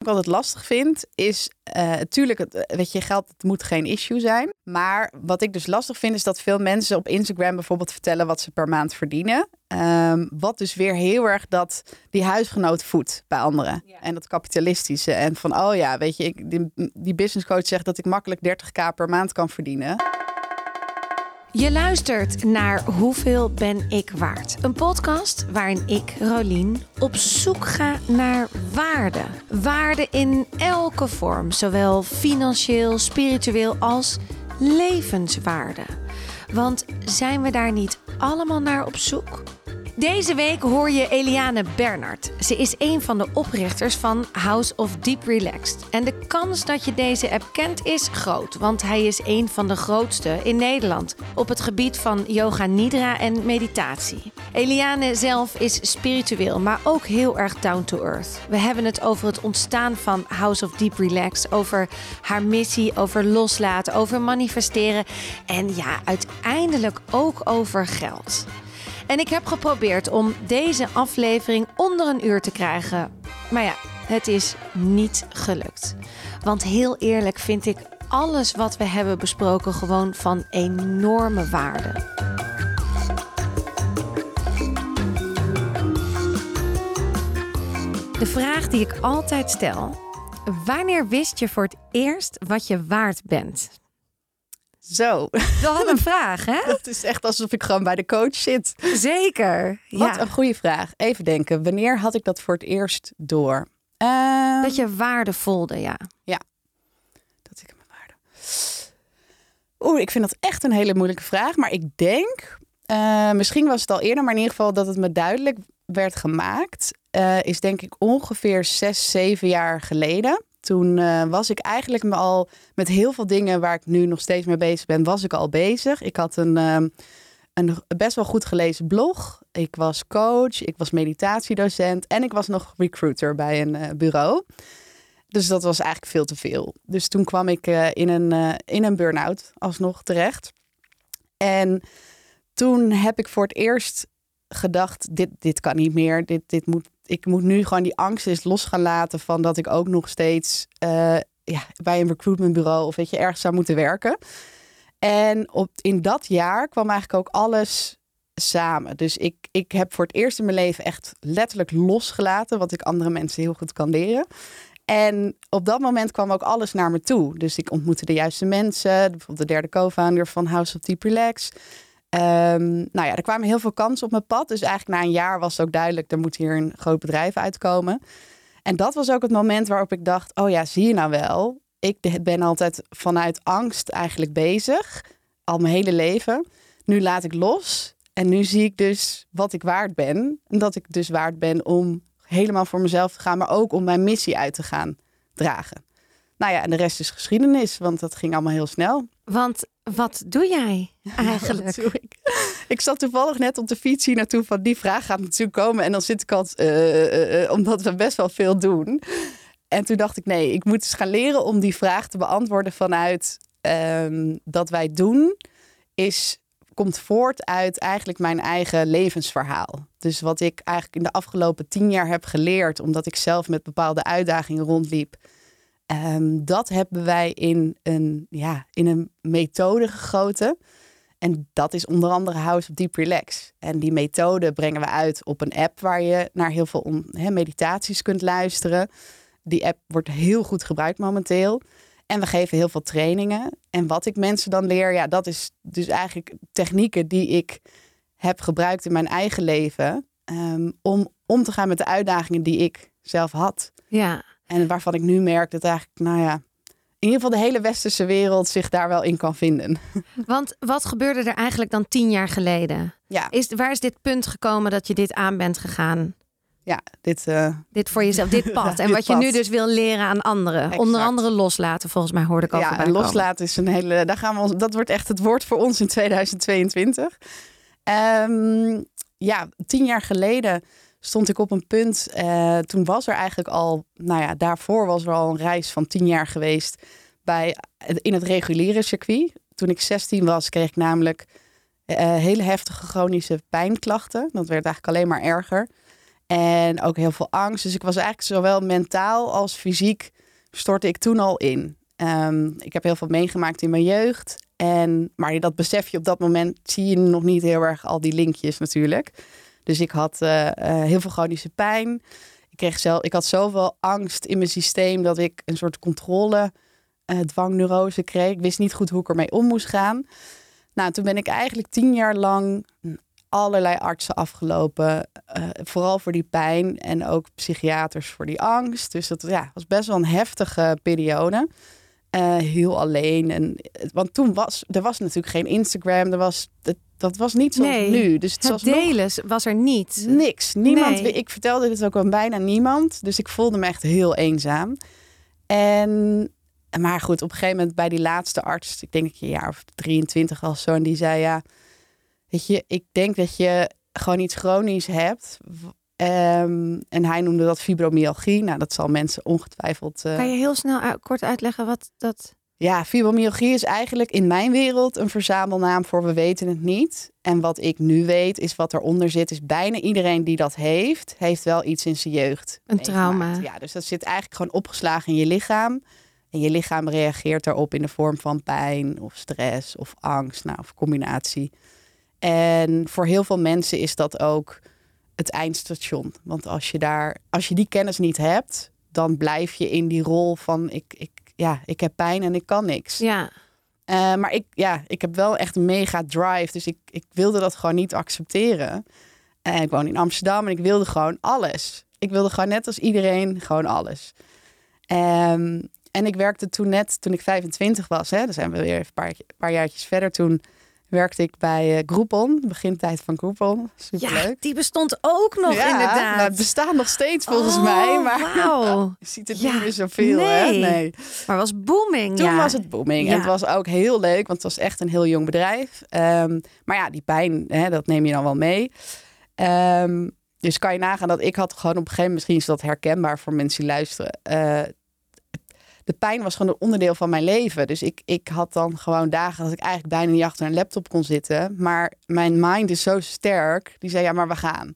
ik altijd lastig vind, is natuurlijk, het, weet je, geld het moet geen issue zijn. Maar wat ik dus lastig vind, is dat veel mensen op Instagram bijvoorbeeld vertellen wat ze per maand verdienen. Ehm, wat dus weer heel erg dat die huisgenoot voedt bij anderen. En dat kapitalistische. En van, oh ja, weet je, ik, die, die business coach zegt dat ik makkelijk 30k per maand kan verdienen. Je luistert naar Hoeveel ben ik waard? Een podcast waarin ik, Rolien, op zoek ga naar waarde. Waarde in elke vorm, zowel financieel, spiritueel als levenswaarde. Want zijn we daar niet allemaal naar op zoek? Deze week hoor je Eliane Bernard. Ze is een van de oprichters van House of Deep Relaxed. En de kans dat je deze app kent is groot, want hij is een van de grootste in Nederland op het gebied van yoga nidra en meditatie. Eliane zelf is spiritueel, maar ook heel erg down to earth. We hebben het over het ontstaan van House of Deep Relaxed, over haar missie, over loslaten, over manifesteren en ja, uiteindelijk ook over geld. En ik heb geprobeerd om deze aflevering onder een uur te krijgen. Maar ja, het is niet gelukt. Want heel eerlijk vind ik alles wat we hebben besproken gewoon van enorme waarde. De vraag die ik altijd stel: wanneer wist je voor het eerst wat je waard bent? Zo. Wel een vraag, hè? Dat is echt alsof ik gewoon bij de coach zit. Zeker. Wat een goede vraag. Even denken. Wanneer had ik dat voor het eerst door? Uh, dat je waarde voelde, ja. Ja. Dat ik mijn waarde. Oeh, ik vind dat echt een hele moeilijke vraag. Maar ik denk, uh, misschien was het al eerder, maar in ieder geval dat het me duidelijk werd gemaakt. Uh, is denk ik ongeveer zes, zeven jaar geleden. Toen uh, was ik eigenlijk me al met heel veel dingen waar ik nu nog steeds mee bezig ben, was ik al bezig. Ik had een, uh, een best wel goed gelezen blog. Ik was coach, ik was meditatiedocent en ik was nog recruiter bij een uh, bureau. Dus dat was eigenlijk veel te veel. Dus toen kwam ik in een, in een burn-out alsnog terecht. En toen heb ik voor het eerst gedacht, dit, dit kan niet meer. Dit, dit moet ik moet nu gewoon die angst eens los gaan laten van dat ik ook nog steeds uh, ja, bij een recruitmentbureau of weet je ergens zou moeten werken. En op, in dat jaar kwam eigenlijk ook alles samen. Dus ik, ik heb voor het eerst in mijn leven echt letterlijk losgelaten wat ik andere mensen heel goed kan leren. En op dat moment kwam ook alles naar me toe. Dus ik ontmoette de juiste mensen. Bijvoorbeeld de derde co-founder van House of Deep Relax. Um, nou ja, er kwamen heel veel kansen op mijn pad. Dus eigenlijk na een jaar was het ook duidelijk, er moet hier een groot bedrijf uitkomen. En dat was ook het moment waarop ik dacht, oh ja, zie je nou wel. Ik ben altijd vanuit angst eigenlijk bezig, al mijn hele leven. Nu laat ik los en nu zie ik dus wat ik waard ben. En dat ik dus waard ben om helemaal voor mezelf te gaan, maar ook om mijn missie uit te gaan dragen. Nou ja, en de rest is geschiedenis, want dat ging allemaal heel snel. Want wat doe jij eigenlijk? ik? ik zat toevallig net op de fiets hier naartoe van die vraag gaat natuurlijk komen. En dan zit ik altijd, uh, uh, omdat we best wel veel doen. En toen dacht ik, nee, ik moet eens gaan leren om die vraag te beantwoorden vanuit um, dat wij doen, is, komt voort uit eigenlijk mijn eigen levensverhaal. Dus wat ik eigenlijk in de afgelopen tien jaar heb geleerd, omdat ik zelf met bepaalde uitdagingen rondliep Um, dat hebben wij in een, ja, in een methode gegoten. En dat is onder andere House of Deep Relax. En die methode brengen we uit op een app waar je naar heel veel meditaties kunt luisteren. Die app wordt heel goed gebruikt momenteel. En we geven heel veel trainingen. En wat ik mensen dan leer, ja, dat is dus eigenlijk technieken die ik heb gebruikt in mijn eigen leven. Um, om om te gaan met de uitdagingen die ik zelf had. Ja. En waarvan ik nu merk dat eigenlijk, nou ja, in ieder geval de hele westerse wereld zich daar wel in kan vinden. Want wat gebeurde er eigenlijk dan tien jaar geleden? Ja. Is, waar is dit punt gekomen dat je dit aan bent gegaan? Ja, dit... Uh... Dit voor jezelf, dit pad. En wat je nu dus wil leren aan anderen. Exact. Onder andere loslaten, volgens mij hoorde ik al Ja, loslaten is een hele... Daar gaan we ons, dat wordt echt het woord voor ons in 2022. Um, ehm, ja, tien jaar geleden stond ik op een punt. Uh, toen was er eigenlijk al, nou ja, daarvoor was er al een reis van tien jaar geweest bij, in het reguliere circuit. Toen ik 16 was, kreeg ik namelijk uh, hele heftige chronische pijnklachten. Dat werd eigenlijk alleen maar erger. En ook heel veel angst. Dus ik was eigenlijk zowel mentaal als fysiek stortte ik toen al in. Ehm, ik heb heel veel meegemaakt in mijn jeugd. En, maar dat besef je op dat moment, zie je nog niet heel erg al die linkjes natuurlijk. Dus ik had eh, eh, heel veel chronische pijn. Ik, kreeg zelf, ik had zoveel angst in mijn systeem dat ik een soort controle uh, dwangneurose kreeg. Ik wist niet goed hoe ik ermee om moest gaan. Nou, toen ben ik eigenlijk tien jaar lang allerlei artsen afgelopen. vooral voor die pijn en ook psychiaters voor die angst. Dus dat ja, was best wel een heftige periode. Uh, heel alleen. En, want toen was er was natuurlijk geen Instagram. Er was, dat was niet zoals nee, nu. Dus het, het delen was er niet. Niks. Niemand. Nee. Ik vertelde dit ook aan bijna niemand. Dus ik voelde me echt heel eenzaam. En, maar goed, op een gegeven moment bij die laatste arts, ik denk dat je een jaar of 23 al zo, en die zei ja, weet je, ik denk dat je gewoon iets chronisch hebt Um, en hij noemde dat fibromyalgie. Nou, dat zal mensen ongetwijfeld. Uh... Kan je heel snel kort uitleggen wat dat. Ja, fibromyalgie is eigenlijk in mijn wereld een verzamelnaam voor we weten het niet. En wat ik nu weet is wat eronder zit, is bijna iedereen die dat heeft, heeft wel iets in zijn jeugd. Een trauma. Ja, dus dat zit eigenlijk gewoon opgeslagen in je lichaam. En je lichaam reageert daarop in de vorm van pijn of stress of angst, nou, of combinatie. En voor heel veel mensen is dat ook het eindstation. Want als je daar, als je die kennis niet hebt, dan blijf je in die rol van ik, ik, ja, ik heb pijn en ik kan niks. Ja. Uh, maar ik, ja, ik heb wel echt een mega drive. Dus ik, ik wilde dat gewoon niet accepteren. En uh, ik woon in Amsterdam en ik wilde gewoon alles. Ik wilde gewoon net als iedereen gewoon alles. Um, en ik werkte toen net, toen ik 25 was, hè, dan zijn we weer een paar, paar jaartjes verder. Toen werkte ik bij uh, Groupon, begintijd van Groupon. Superleuk. Ja, die bestond ook nog ja, inderdaad. Nou, het bestaat nog steeds volgens oh, mij, maar wow. je ziet het ja, niet meer zoveel. Nee. Hè? nee. Maar het was booming. Toen was het booming. En het was ook heel leuk, want het was echt een heel jong bedrijf. Um, maar ja, die pijn, hè, dat neem je dan wel mee. Um, dus kan je nagaan dat ik had gewoon op een gegeven moment, misschien is dat herkenbaar voor mensen die luisteren. Uh, de pijn was gewoon een onderdeel van mijn leven. Dus ik, ik had dan gewoon dagen dat ik eigenlijk bijna niet achter een laptop kon zitten. Maar mijn mind is zo sterk. Die zei, ja, maar we gaan.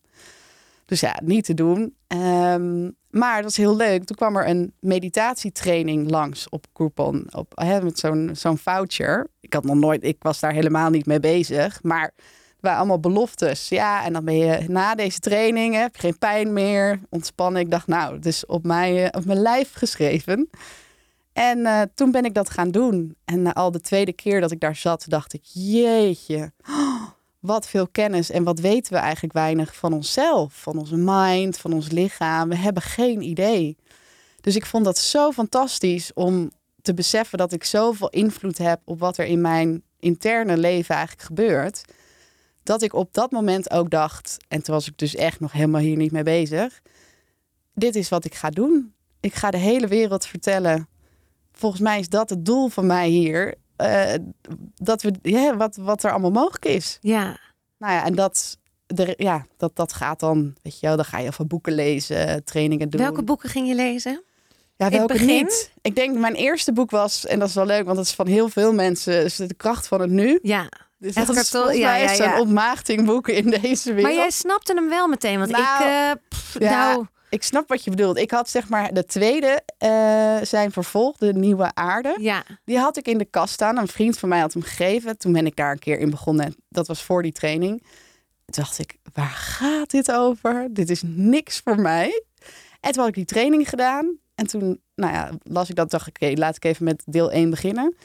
Dus ja, niet te doen. Um, maar dat was heel leuk. Toen kwam er een meditatietraining langs op Groupon. Op, hè, met zo'n zo'n voucher. Ik had nog nooit, ik was daar helemaal niet mee bezig. Maar waren allemaal beloftes. Ja, en dan ben je na deze training, heb je geen pijn meer, ontspannen. Ik dacht, nou, het is op, mij, op mijn lijf geschreven. En uh, toen ben ik dat gaan doen. En al de tweede keer dat ik daar zat, dacht ik: jeetje, wat veel kennis. En wat weten we eigenlijk weinig van onszelf, van onze mind, van ons lichaam. We hebben geen idee. Dus ik vond dat zo fantastisch om te beseffen dat ik zoveel invloed heb op wat er in mijn interne leven eigenlijk gebeurt. Dat ik op dat moment ook dacht, en toen was ik dus echt nog helemaal hier niet mee bezig. Dit is wat ik ga doen. Ik ga de hele wereld vertellen volgens mij is dat het doel van mij hier. Uh, dat we, ja, wat, wat er allemaal mogelijk is. Ja. Nou ja, en dat, de, ja, dat, dat gaat dan, weet je wel, dan ga je van boeken lezen, trainingen doen. Welke boeken ging je lezen? Ja, welke begin? niet? Ik denk mijn eerste boek was, en dat is wel leuk, want dat is van heel veel mensen, is de kracht van het nu. Ja. Dus dat is volgens ja, ja, ja. ontmaagding boeken in deze wereld. Maar jij snapte hem wel meteen, want nou, ik, uh, pff, ja, nou ik snap wat je bedoelt. Ik had zeg maar de tweede, uh, zijn vervolg, de Nieuwe Aarde. Ja. Die had ik in de kast staan. Een vriend van mij had hem gegeven. Toen ben ik daar een keer in begonnen. Dat was voor die training. Toen dacht ik, waar gaat dit over? Dit is niks voor mij. En toen had ik die training gedaan. En toen, nou ja, las ik dat, dacht ik, oké, laat ik even met deel 1 beginnen.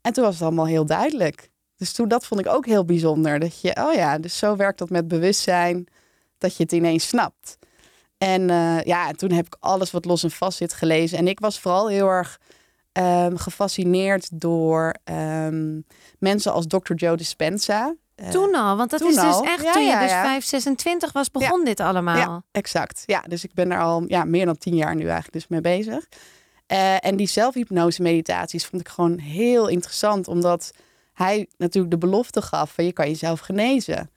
En toen was het allemaal heel duidelijk. Dus toen, dat vond ik ook heel bijzonder. Dat je, oh ja, dus zo werkt dat met bewustzijn. Dat je het ineens snapt. En uh, ja, toen heb ik alles wat los en vast zit gelezen. En ik was vooral heel erg um, gefascineerd door um, mensen als Dr. Joe Dispenza. Uh, toen al, want dat is dus al. dus echt ja, toen je ja, dus ja. 5, 26 was, begon dit allemaal. Ja, exact. Ja, dus ik ben er al ja, meer dan tien jaar nu eigenlijk dus mee bezig. Uh, en die zelfhypnose meditaties vond ik gewoon heel interessant, omdat hij natuurlijk de belofte gaf van je kan jezelf genezen.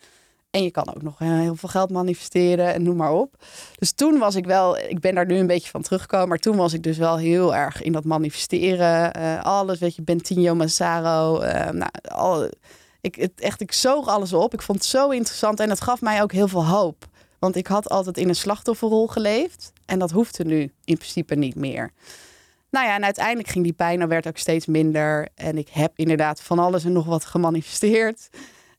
En je kan ook nog eh, heel veel geld manifesteren en noem maar op. Dus toen was ik wel, ik ben daar nu een beetje van teruggekomen, maar toen was ik dus wel heel erg in dat manifesteren. Uh, alles, weet je, Bentinho Massaro. Uh, nou, al, ik, het, echt, ik zoog alles op. Ik vond het zo interessant en het gaf mij ook heel veel hoop. Want ik had altijd in een slachtofferrol geleefd. En dat hoefde nu in principe niet meer. Nou ja, en uiteindelijk ging die pijn, dan werd ook steeds minder. En ik heb inderdaad van alles en nog wat gemanifesteerd.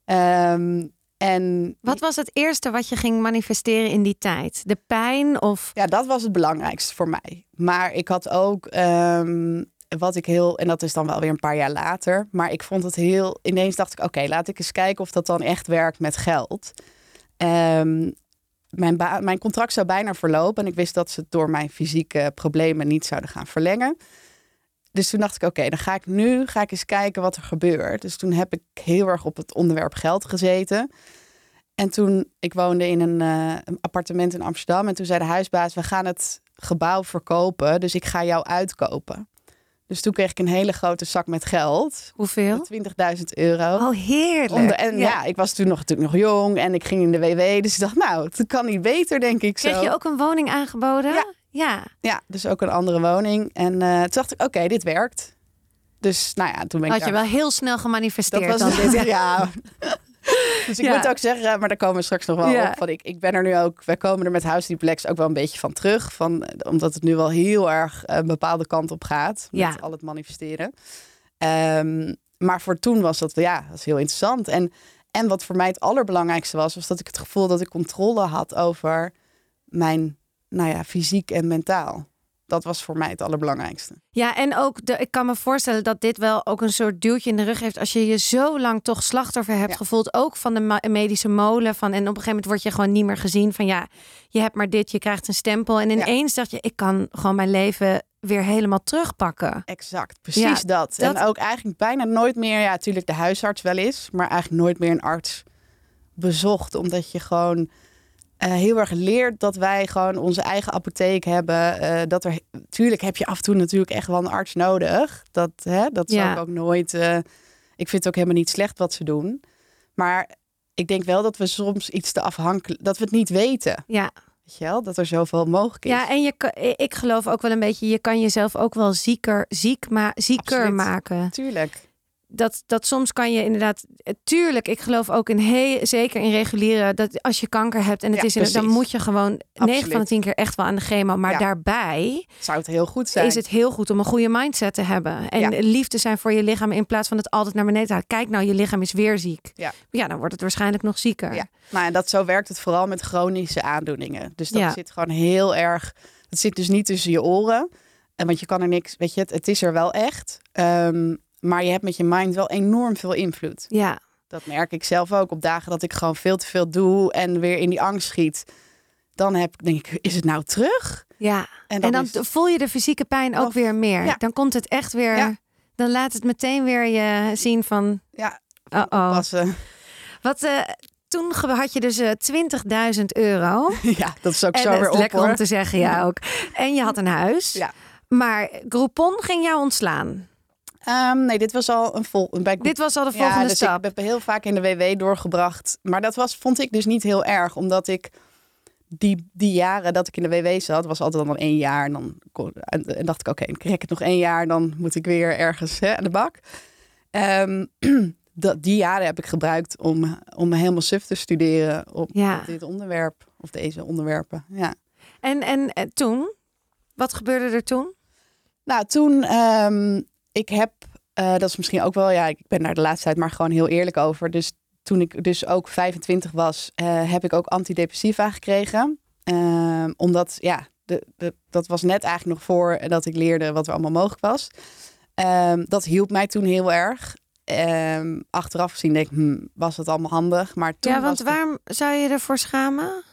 Ehm, en Wat was het eerste wat je ging manifesteren in die tijd? De pijn of... ja, dat was het belangrijkste voor mij. Maar ik had ook ehm, wat ik heel, en dat is dan wel weer een paar jaar later. Maar ik vond het heel, ineens dacht ik, oké, laat ik eens kijken of dat dan echt werkt met geld. Ehm, mijn, mijn contract zou bijna verlopen en ik wist dat ze het door mijn fysieke problemen niet zouden gaan verlengen. Dus toen dacht ik, oké, dan ga ik nu ga ik eens kijken wat er gebeurt. Dus toen heb ik heel erg op het onderwerp geld gezeten. En toen, ik woonde in een, eh, een appartement in Amsterdam. En toen zei de huisbaas, we gaan het gebouw verkopen. Dus ik ga jou uitkopen. Dus toen kreeg ik een hele grote zak met geld. Hoeveel? 20.000 euro. Oh, heerlijk. De- en ja. ik was toen nog, natuurlijk nog jong en ik ging in de WW. Dus ik dacht, nou, het kan niet beter, denk ik zo. Kreeg je ook een woning aangeboden? Ja. Ja. Ja, dus ook een andere woning. En eh, toen dacht ik, oké, dit werkt. Dus nou ja, toen ben ik Had je wel heel snel gemanifesteerd Dat was dan dit. ja. Dus ik Ja. moet ook zeggen, maar daar komen we straks nog wel Ja. op. Van ik, ik ben er nu ook, wij komen er met House Duplex ook wel een beetje van terug. Van, omdat het nu wel heel erg eh, een bepaalde kant op gaat. Met Ja. al het manifesteren. Ehm, maar voor toen was dat, ja, dat is heel interessant. En, en wat voor mij het allerbelangrijkste was, was dat ik het gevoel dat ik controle had over mijn, nou ja, fysiek en mentaal. Dat was voor mij het allerbelangrijkste. Ja, en ook, de, ik kan me voorstellen dat dit wel ook een soort duwtje in de rug heeft. Als je je zo lang toch slachtoffer hebt Ja. gevoeld. Ook van de medische molen. Van, en op een gegeven moment word je gewoon niet meer gezien. Van ja, je hebt maar dit, je krijgt een stempel. En ineens dacht je, ik kan gewoon mijn leven weer helemaal terugpakken. Exact, precies Ja, dat. dat- En ook eigenlijk bijna nooit meer, ja, natuurlijk de huisarts wel is, maar eigenlijk nooit meer een arts bezocht, omdat je gewoon eh, heel erg leert dat wij gewoon onze eigen apotheek hebben. eh, dat er, tuurlijk heb je af en toe natuurlijk echt wel een arts nodig. Dat, hè, dat zou ik ook nooit. eh, ik vind het ook helemaal niet slecht wat ze doen, maar ik denk wel dat we soms iets te afhankelijk, dat we het niet weten. Ja, Weet je wel, dat er zoveel mogelijk is. ja en je, ik geloof ook wel een beetje, je kan jezelf ook wel zieker, ziek ma zieker Absoluut. maken. Tuurlijk. Dat, dat soms kan je inderdaad. eh, Tuurlijk, ik geloof ook in heel zeker in reguliere. Dat als je kanker hebt en het Ja, is in, dan moet je gewoon 9 van de Absoluut. 10 keer echt wel aan de chemo. Maar Ja. daarbij Zou het heel goed zijn. is het heel goed om een goede mindset te hebben. En Ja. lief te zijn voor je lichaam in plaats van het altijd naar beneden te halen. Kijk nou, je lichaam is weer ziek. Ja. ja, dan wordt het waarschijnlijk nog zieker. Ja. Nou, en dat zo werkt het vooral met chronische aandoeningen. Dus dat zit gewoon heel erg. Het zit dus niet tussen je oren. En want je kan er niks. Weet je, het, het is er wel echt. Ehm, maar je hebt met je mind wel enorm veel invloed. ja. Dat merk ik zelf ook op dagen dat ik gewoon veel te veel doe en weer in die angst schiet. Dan heb, denk ik, is het nou terug? ja. En En dan het- voel je de fysieke pijn ook Of- weer meer. ja. Dan komt het echt weer. Ja. Dan laat het meteen weer je zien van. ja, Uh-oh. passen. Wat, eh, toen had je dus eh 20.000 euro. ja, dat is ook en zo weer op lekker hoor. om te zeggen, ja ook. En je had een huis. Ja. Maar Groupon ging jou ontslaan. Ehm, nee, dit was al een vol. Bij Dit was al de volgende ja, dus stap. ik heb heel vaak in de WW doorgebracht. Maar dat was, vond ik dus niet heel erg. Omdat ik die, die jaren dat ik in de WW zat, was altijd dan één jaar. En dan en, en dacht ik, oké, dan krijg ik het nog één jaar. Dan moet ik weer ergens hè, aan de bak. Ehm, dat, die jaren heb ik gebruikt om, om helemaal suf te studeren op, Ja. op dit onderwerp. Of deze onderwerpen, ja. En, en, eh, toen? Wat gebeurde er toen? Nou, toen, ehm, ik heb, eh, dat is misschien ook wel, ja, ik ben daar de laatste tijd maar gewoon heel eerlijk over. Dus toen ik dus ook 25 was, eh, heb ik ook antidepressiva gekregen. Ehm, omdat, ja, de, de, dat was net eigenlijk nog voor dat ik leerde wat er allemaal mogelijk was. Ehm, dat hielp mij toen heel erg. Ehm, achteraf gezien denk ik, hm, was het allemaal handig. Maar toen ja, want was waarom zou je ervoor schamen?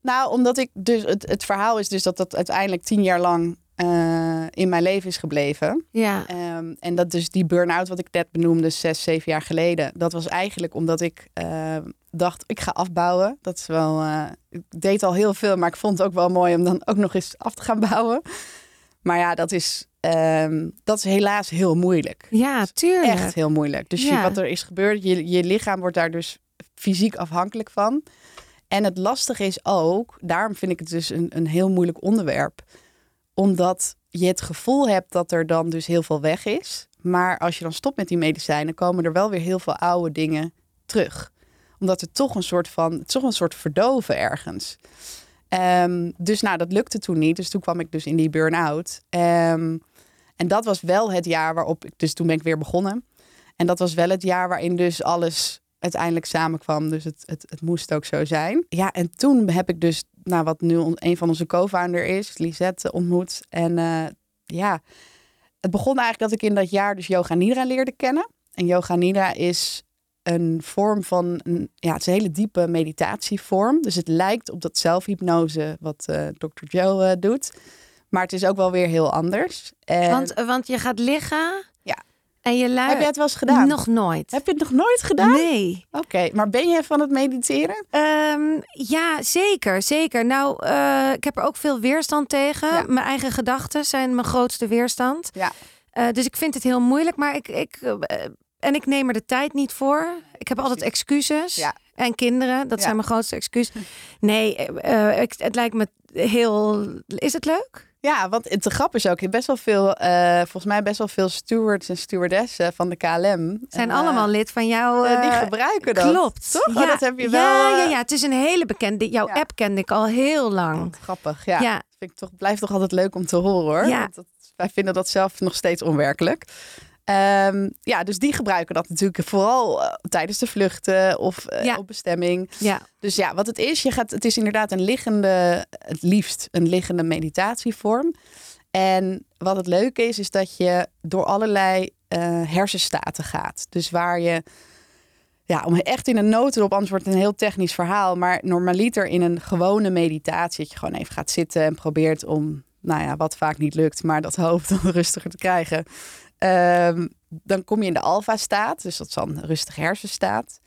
nou, omdat ik dus het, het verhaal is dus dat dat uiteindelijk tien jaar lang eh, in mijn leven is gebleven. Ja. Ehm, en dat dus die burn-out wat ik net benoemde, zes, zeven jaar geleden. Dat was eigenlijk omdat ik eh, dacht, ik ga afbouwen. Dat is wel, eh, ik deed al heel veel, maar ik vond het ook wel mooi om dan ook nog eens af te gaan bouwen. Maar ja, dat is, ehm, dat is helaas heel moeilijk. Ja, tuurlijk. Echt heel moeilijk. Dus je- wat er is gebeurd, je, je lichaam wordt daar dus fysiek afhankelijk van. En het lastige is ook, daarom vind ik het dus een, een heel moeilijk onderwerp. Omdat je het gevoel hebt dat er dan dus heel veel weg is. Maar als je dan stopt met die medicijnen, komen er wel weer heel veel oude dingen terug. Omdat het toch een soort van, toch een soort verdoven ergens. Ehm, dus nou, dat lukte toen niet. Dus toen kwam ik dus in die burn-out. Ehm, en dat was wel het jaar waarop ik, dus toen ben ik weer begonnen. En dat was wel het jaar waarin dus alles uiteindelijk samenkwam. Dus het, het, het moest ook zo zijn. Ja, en toen heb ik dus, nou, wat nu een van onze co-founder is, Lisette, ontmoet. En uh, ja, het begon eigenlijk dat ik in dat jaar dus Yoga Nidra leerde kennen. En Yoga Nidra is een vorm van, een, ja, het is een hele diepe meditatievorm. Dus het lijkt op dat zelfhypnose wat uh, Dr. Joe uh, doet. Maar het is ook wel weer heel anders. En... Want, want je gaat liggen. Ja. En je. Heb je het wel eens gedaan? Nog nooit. Heb je het nog nooit gedaan? Nee. Oké, maar ben je van het mediteren? Um, ja, zeker, zeker. Nou, uh, ik heb er ook veel weerstand tegen. Ja. Mijn eigen gedachten zijn mijn grootste weerstand. Ja. Uh, dus ik vind het heel moeilijk, maar ik, ik uh, en ik neem er de tijd niet voor. Ik heb altijd excuses. Ja. En kinderen, dat ja. zijn mijn grootste excuses. Nee, ik, het lijkt me heel. Is het leuk? Ja, want het grap is ook, best wel veel, uh, volgens mij best wel veel stewards en stewardessen van de KLM. Zijn uh, allemaal lid van jou. Uh, die gebruiken dat. Klopt. Toch? Ja, oh, dat heb je wel. Ja, ja, ja, het is een hele bekende. Jouw ja. app kende ik al heel lang. Wat grappig, ja. ja. Vind ik toch, blijft toch altijd leuk om te horen hoor. Ja. Dat, wij vinden dat zelf nog steeds onwerkelijk. Um, ja, dus die gebruiken dat natuurlijk vooral uh, tijdens de vluchten of uh, ja. op bestemming. Ja. Dus ja, wat het is, je gaat, het is inderdaad een liggende, het liefst een liggende meditatievorm. En wat het leuke is, is dat je door allerlei uh, hersenstaten gaat. Dus waar je, ja, om echt in een notendop, het een heel technisch verhaal. Maar normaliter in een gewone meditatie, dat je gewoon even gaat zitten en probeert om, nou ja, wat vaak niet lukt, maar dat hoofd dan rustiger te krijgen. Um, dan kom je in de alfa-staat, dus dat is dan een rustige hersenstaat.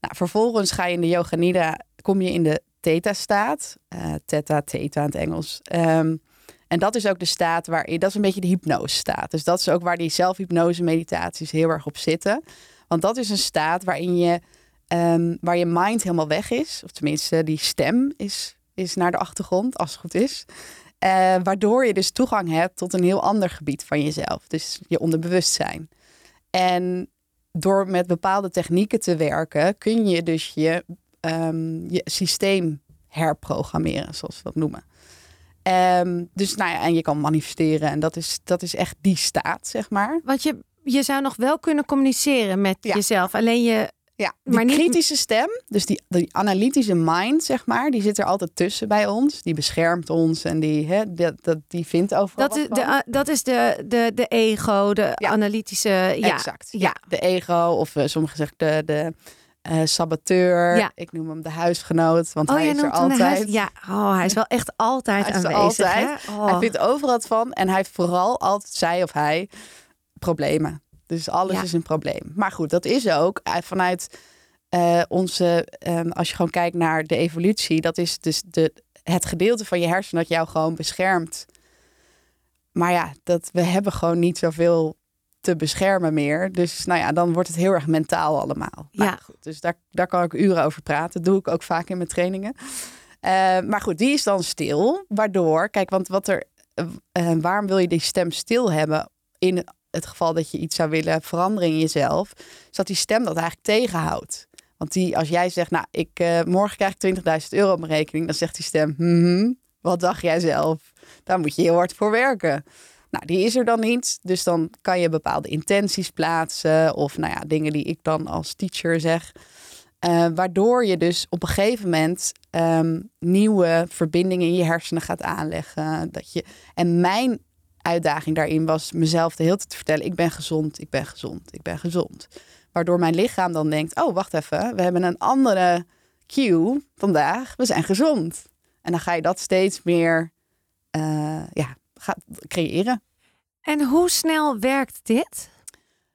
Nou, vervolgens ga je in de yoga nidra, kom je in de theta-staat. Uh, theta, theta in het Engels. Um, en dat is ook de staat waarin, dat is een beetje de hypnose-staat. Dus dat is ook waar die zelfhypnose-meditaties heel erg op zitten. Want dat is een staat waarin je, um, waar je mind helemaal weg is. Of tenminste, die stem is, is naar de achtergrond, als het goed is. Uh, waardoor je dus toegang hebt tot een heel ander gebied van jezelf. Dus je onderbewustzijn. En door met bepaalde technieken te werken, kun je dus je, um, je systeem herprogrammeren, zoals we dat noemen. Um, dus nou ja, en je kan manifesteren. En dat is, dat is echt die staat, zeg maar. Want je, je zou nog wel kunnen communiceren met ja. jezelf. Alleen je ja, die maar niet... kritische stem, dus die, die analytische mind, zeg maar, die zit er altijd tussen bij ons. Die beschermt ons en die, hè, dat, dat, die vindt overal dat is, de, dat is de, de, de ego, de ja. analytische... Ja, exact. Ja. ja. De ego, of uh, sommigen zeggen de, de uh, saboteur. Ja. Ik noem hem de huisgenoot, want oh, hij is er altijd. Huis... Ja, oh, hij is wel echt altijd hij aanwezig. Altijd. Oh. Hij vindt overal van en hij heeft vooral altijd, zij of hij, problemen. Dus alles Ja. is een probleem. Maar goed, dat is ook eh, vanuit eh, onze, ehm, als je gewoon kijkt naar de evolutie, dat is dus de, het gedeelte van je hersenen dat jou gewoon beschermt. Maar ja, dat, we hebben gewoon niet zoveel te beschermen meer. Dus nou ja, dan wordt het heel erg mentaal allemaal. Ja. goed, dus daar, daar kan ik uren over praten. Dat doe ik ook vaak in mijn trainingen. Eh, maar goed, die is dan stil. Waardoor, kijk, want wat er, eh, waarom wil je die stem stil hebben in het geval dat je iets zou willen veranderen in jezelf, is dat die stem dat eigenlijk tegenhoudt. Want die, als jij zegt, nou, ik, eh, morgen krijg ik 20.000 euro op mijn rekening, dan zegt die stem, "Mhm, wat dacht jij zelf? Daar moet je heel hard voor werken. Nou, die is er dan niet. Dus dan kan je bepaalde intenties plaatsen. Of nou ja, dingen die ik dan als teacher zeg. Eh, waardoor je dus op een gegeven moment ehm, nieuwe verbindingen in je hersenen gaat aanleggen. Dat je, en mijn uitdaging daarin was mezelf de hele tijd te vertellen: ik ben gezond, ik ben gezond, ik ben gezond. Waardoor mijn lichaam dan denkt: oh, wacht even, we hebben een andere cue vandaag, we zijn gezond. En dan ga je dat steeds meer uh, ja, gaat creëren. En hoe snel werkt dit?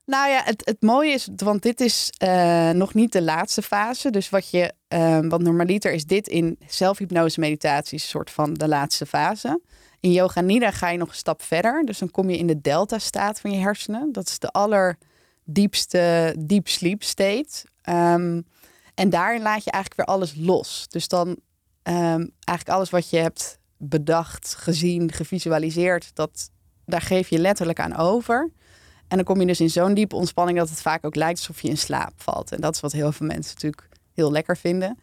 Nou ja, het, het mooie is, want dit is uh, nog niet de laatste fase. Dus wat je, uh, wat normaliter is dit in zelfhypnose meditaties, een soort van de laatste fase. In yoga nidra ga je nog een stap verder. Dus dan kom je in de delta staat van je hersenen. Dat is de allerdiepste deep sleep state. Um, en daarin laat je eigenlijk weer alles los. Dus dan um, eigenlijk alles wat je hebt bedacht, gezien, gevisualiseerd, dat, daar geef je letterlijk aan over. En dan kom je dus in zo'n diepe ontspanning dat het vaak ook lijkt alsof je in slaap valt. En dat is wat heel veel mensen natuurlijk heel lekker vinden.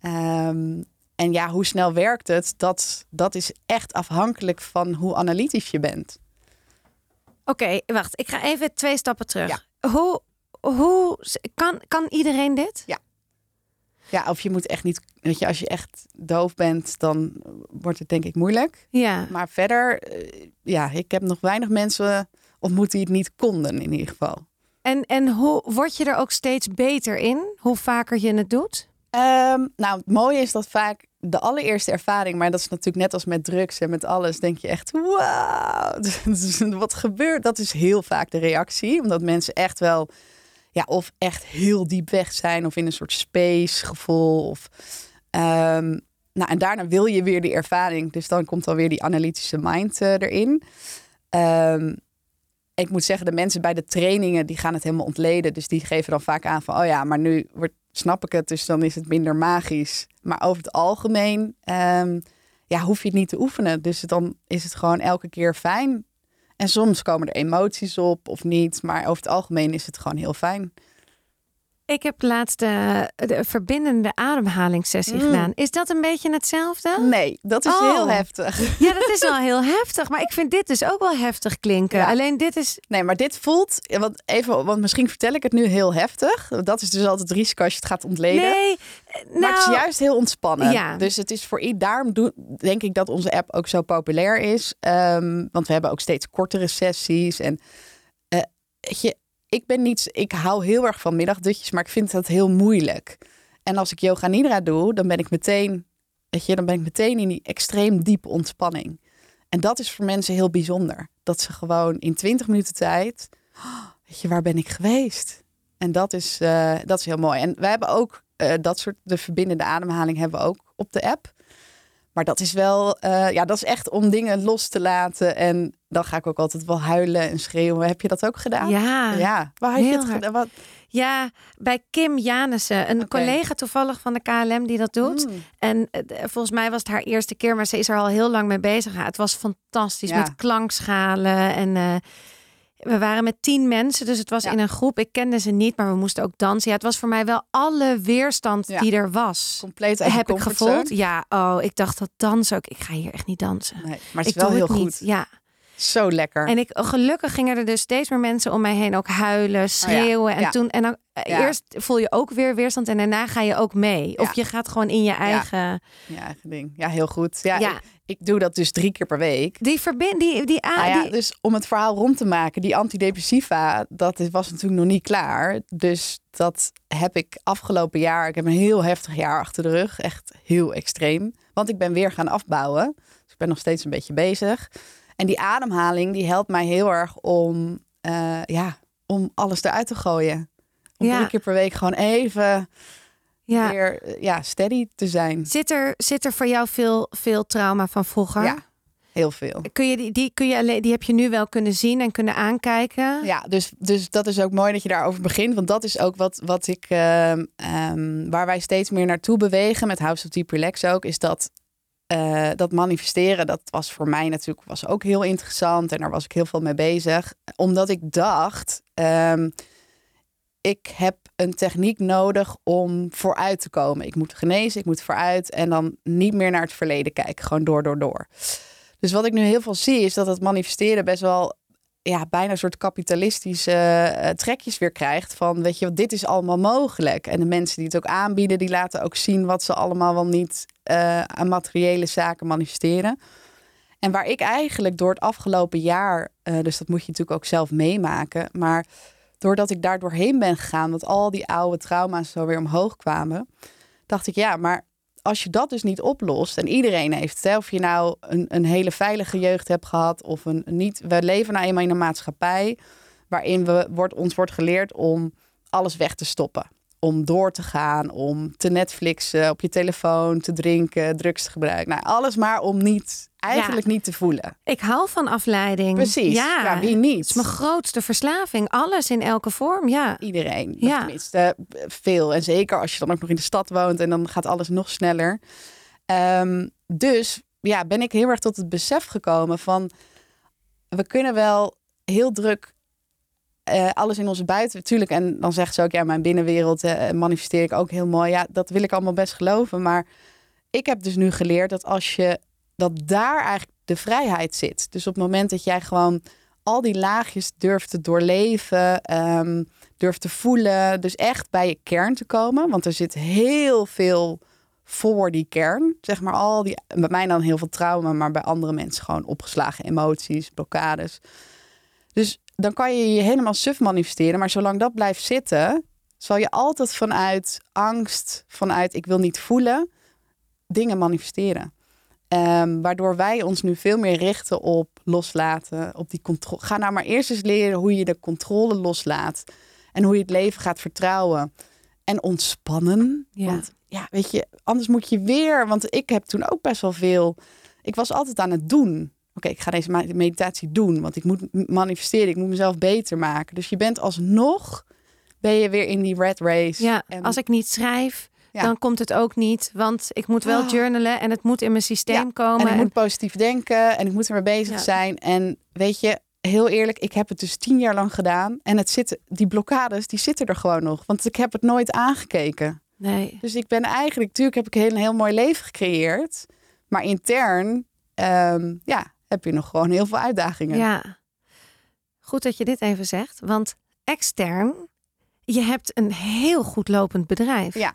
Ehm, en ja, hoe snel werkt het? Dat, dat is echt afhankelijk van hoe analytisch je bent. Oké, wacht. Ik ga even twee stappen terug. Hoe, hoe kan, kan iedereen dit? Ja. Ja, of je moet echt niet, weet je, als je echt doof bent, dan wordt het denk ik moeilijk. Ja. Maar verder, eh, ja, ik heb nog weinig mensen ontmoet die het niet konden in ieder geval. En, en hoe word je er ook steeds beter in? Hoe vaker je het doet? Ehm, nou, het mooie is dat vaak de allereerste ervaring, maar dat is natuurlijk net als met drugs en met alles, denk je echt, wauw, wat gebeurt? Dat is heel vaak de reactie, omdat mensen echt wel, ja, of echt heel diep weg zijn of in een soort space gevoel. Of, ehm, nou, en daarna wil je weer die ervaring, dus dan komt alweer die analytische mind uh, erin. Um, ik moet zeggen, de mensen bij de trainingen die gaan het helemaal ontleden. Dus die geven dan vaak aan van, oh ja, maar nu wordt, snap ik het, dus dan is het minder magisch. Maar over het algemeen um, ja, hoef je het niet te oefenen. Dus dan is het gewoon elke keer fijn. En soms komen er emoties op of niet. Maar over het algemeen is het gewoon heel fijn. Ik heb laatst de, de verbindende ademhalingssessie mm. gedaan. Is dat een beetje hetzelfde? Nee, dat is heel oh. heftig. Ja, dat is wel heel heftig. Maar ik vind dit dus ook wel heftig klinken. Alleen dit is. Nee, maar dit voelt. Want even, want misschien vertel ik het nu heel heftig. Dat is dus altijd het risico als je het gaat ontleden. Nee, nou, maar het is nou, juist heel ontspannen. Ja. Dus het is voor iedereen. Daarom denk ik dat onze app ook zo populair is. Um, want we hebben ook steeds kortere sessies. En uh, je, ik ben niet, ik hou heel erg van middagdutjes, maar ik vind dat heel moeilijk. En als ik yoga nidra doe, dan ben ik meteen, weet je, dan ben ik meteen in die extreem diepe ontspanning. En dat is voor mensen heel bijzonder. Dat ze gewoon in 20 minuten tijd, weet je, waar ben ik geweest? En dat is, uh, dat is heel mooi. En wij hebben ook uh, dat soort, de verbindende ademhaling hebben we ook op de app. Maar dat is wel, uh, ja, dat is echt om dingen los te laten. En dan ga ik ook altijd wel huilen en schreeuwen. Heb je dat ook gedaan? Ja. Ja. Waar heb je het gedaan? Wat? Ja, bij Kim Janissen, een collega toevallig van de KLM die dat doet. Mm. En uh, volgens mij was het haar eerste keer, maar ze is er al heel lang mee bezig. Ja, het was fantastisch ja. met klankschalen en. Uh, we waren met tien mensen, dus het was in een groep. Ik kende ze niet, maar we moesten ook dansen. Ja, het was voor mij wel alle weerstand die er was. Compleet heb ik gevoeld. Ja, oh, ik dacht dat dansen ook. Ik ga hier echt niet dansen. Nee, maar het is ik wel heel goed. Niet. Ja. Zo lekker. En ik, gelukkig gingen er dus steeds meer mensen om mij heen ook huilen, oh schreeuwen. En toen, en dan eh, eerst voel je ook weer weerstand en daarna ga je ook mee. Of je gaat gewoon in je eigen. Ja, eigen ding. Ja, heel goed. Ja, ik, ik, doe dat dus drie keer per week. Die verbind, die, die, nou ja, Dus om het verhaal rond te maken, die antidepressiva, dat was natuurlijk nog niet klaar. Dus dat heb ik afgelopen jaar. Ik heb een heel heftig jaar achter de rug, echt heel extreem. Want ik ben weer gaan afbouwen. Dus ik ben nog steeds een beetje bezig. En die ademhaling die helpt mij heel erg om, uh, ja, om alles eruit te gooien. Om ja. drie keer per week gewoon even ja. weer eh, ja, steady te zijn. Zit er, zit er voor jou veel, veel trauma van vroeger? Ja, heel veel. Kun je die, die, kun je alleen, die heb je nu wel kunnen zien en kunnen aankijken? Ja, dus, dus dat is ook mooi dat je daarover begint. Want dat is ook wat, wat ik, uh, um, waar wij steeds meer naartoe bewegen met House of Deep Relax ook, is dat uh, dat manifesteren, dat was voor mij natuurlijk was ook heel interessant. En daar was ik heel veel mee bezig. Omdat ik dacht, um, ik heb een techniek nodig om vooruit te komen. Ik moet genezen, ik moet vooruit. En dan niet meer naar het verleden kijken. Gewoon door, door, door. Dus wat ik nu heel veel zie, is dat het manifesteren best wel ja, bijna een soort kapitalistische uh, trekjes weer krijgt. Van weet je, dit is allemaal mogelijk. En de mensen die het ook aanbieden, die laten ook zien wat ze allemaal wel niet uh, aan materiële zaken manifesteren. En waar ik eigenlijk door het afgelopen jaar, uh, dus dat moet je natuurlijk ook zelf meemaken, maar doordat ik daar doorheen ben gegaan, dat al die oude trauma's zo weer omhoog kwamen, dacht ik ja, maar als je dat dus niet oplost, en iedereen heeft het, of je nou een, een hele veilige jeugd hebt gehad of een niet. We leven nou eenmaal in een maatschappij waarin we, wordt, ons wordt geleerd om alles weg te stoppen. Om door te gaan, om te Netflixen, op je telefoon te drinken, drugs te gebruiken. Nou, alles maar om niet, eigenlijk niet te voelen. Ik hou van afleiding. Precies. Ja, ja wie niet? Het is mijn grootste verslaving. Alles in elke vorm, ja. Iedereen. Ja. Tenminste, veel. En zeker als je dan ook nog in de stad woont en dan gaat alles nog sneller. Um, dus ja, ben ik heel erg tot het besef gekomen van... we kunnen wel heel druk eh, alles in onze buiten, natuurlijk. En dan zegt ze ook, ja, mijn binnenwereld eh, manifesteer ik ook heel mooi. Ja, dat wil ik allemaal best geloven. Maar ik heb dus nu geleerd dat als je, dat daar eigenlijk de vrijheid zit. Dus op het moment dat jij gewoon al die laagjes durft te doorleven, ehm, durft te voelen. Dus echt bij je kern te komen. Want er zit heel veel voor die kern. Zeg maar al die, bij mij dan heel veel trauma, maar bij andere mensen gewoon opgeslagen emoties, blokkades. Dus dan kan je je helemaal suf manifesteren. Maar zolang dat blijft zitten, zal je altijd vanuit angst, vanuit ik wil niet voelen, dingen manifesteren. Ehm, waardoor wij ons nu veel meer richten op loslaten, op die controle. Ga nou maar eerst eens leren hoe je de controle loslaat. En hoe je het leven gaat vertrouwen. En ontspannen. Ja. Want ja, weet je, anders moet je weer. Want ik heb toen ook best wel veel. Ik was altijd aan het doen. Oké, ik ga deze meditatie doen. Want ik moet manifesteren. Ik moet mezelf beter maken. Dus je bent alsnog. Ben je weer in die red race. Ja, En- als ik niet schrijf, Ja. dan komt het ook niet. Want ik moet wel Oh. journalen en het moet in mijn systeem Ja, komen. En ik moet positief denken en ik moet ermee bezig Ja. zijn. En weet je, heel eerlijk, ik heb het dus tien jaar lang gedaan. En het zit, die blokkades, die zitten er gewoon nog. Want ik heb het nooit aangekeken. Nee. Dus ik ben eigenlijk, natuurlijk heb ik een heel, heel mooi leven gecreëerd. Maar intern, ehm, ja, heb je nog gewoon heel veel uitdagingen. Ja. Goed dat je dit even zegt. Want extern, je hebt een heel goed lopend bedrijf. Ja.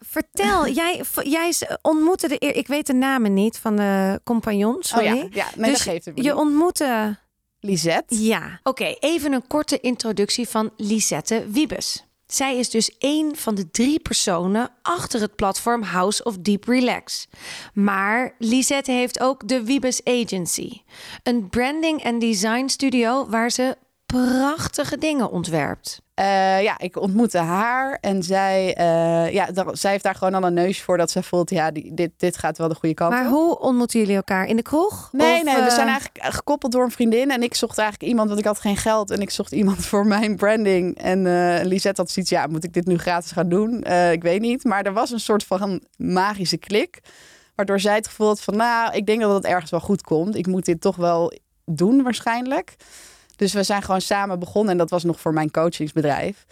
Vertel, jij, jij ontmoette de eer, ik weet de namen niet van de compagnons. Oh Sorry. ja, ja. Nee, dus dat geeft het me je niet. ontmoette. Lisette. Ja. Oké, even een korte introductie van Lisette Wiebes. Zij is dus één van de drie personen achter het platform House of Deep Relax. Maar Lisette heeft ook de Wiebes Agency, een branding en design studio waar ze prachtige dingen ontwerpt. Eh, ja, ik ontmoette haar en zij, eh, ja, daar- zij heeft daar gewoon al een neus voor dat ze voelt, ja, die, dit, dit gaat wel de goede kant Maar op. hoe ontmoeten jullie elkaar in de kroeg? Nee, Of, nee, we eh, zijn eigenlijk gekoppeld door een vriendin. En ik zocht eigenlijk iemand, want ik had geen geld. En ik zocht iemand voor mijn branding. En Lisette had zoiets, ja, moet ik dit nu gratis gaan doen? Ik weet niet. Maar er was een soort van magische klik. Waardoor zij het gevoel had van, nou, ik denk dat het ergens wel goed komt. Ik moet dit toch wel doen waarschijnlijk. Dus we zijn gewoon samen begonnen. En dat was nog voor mijn coachingsbedrijf.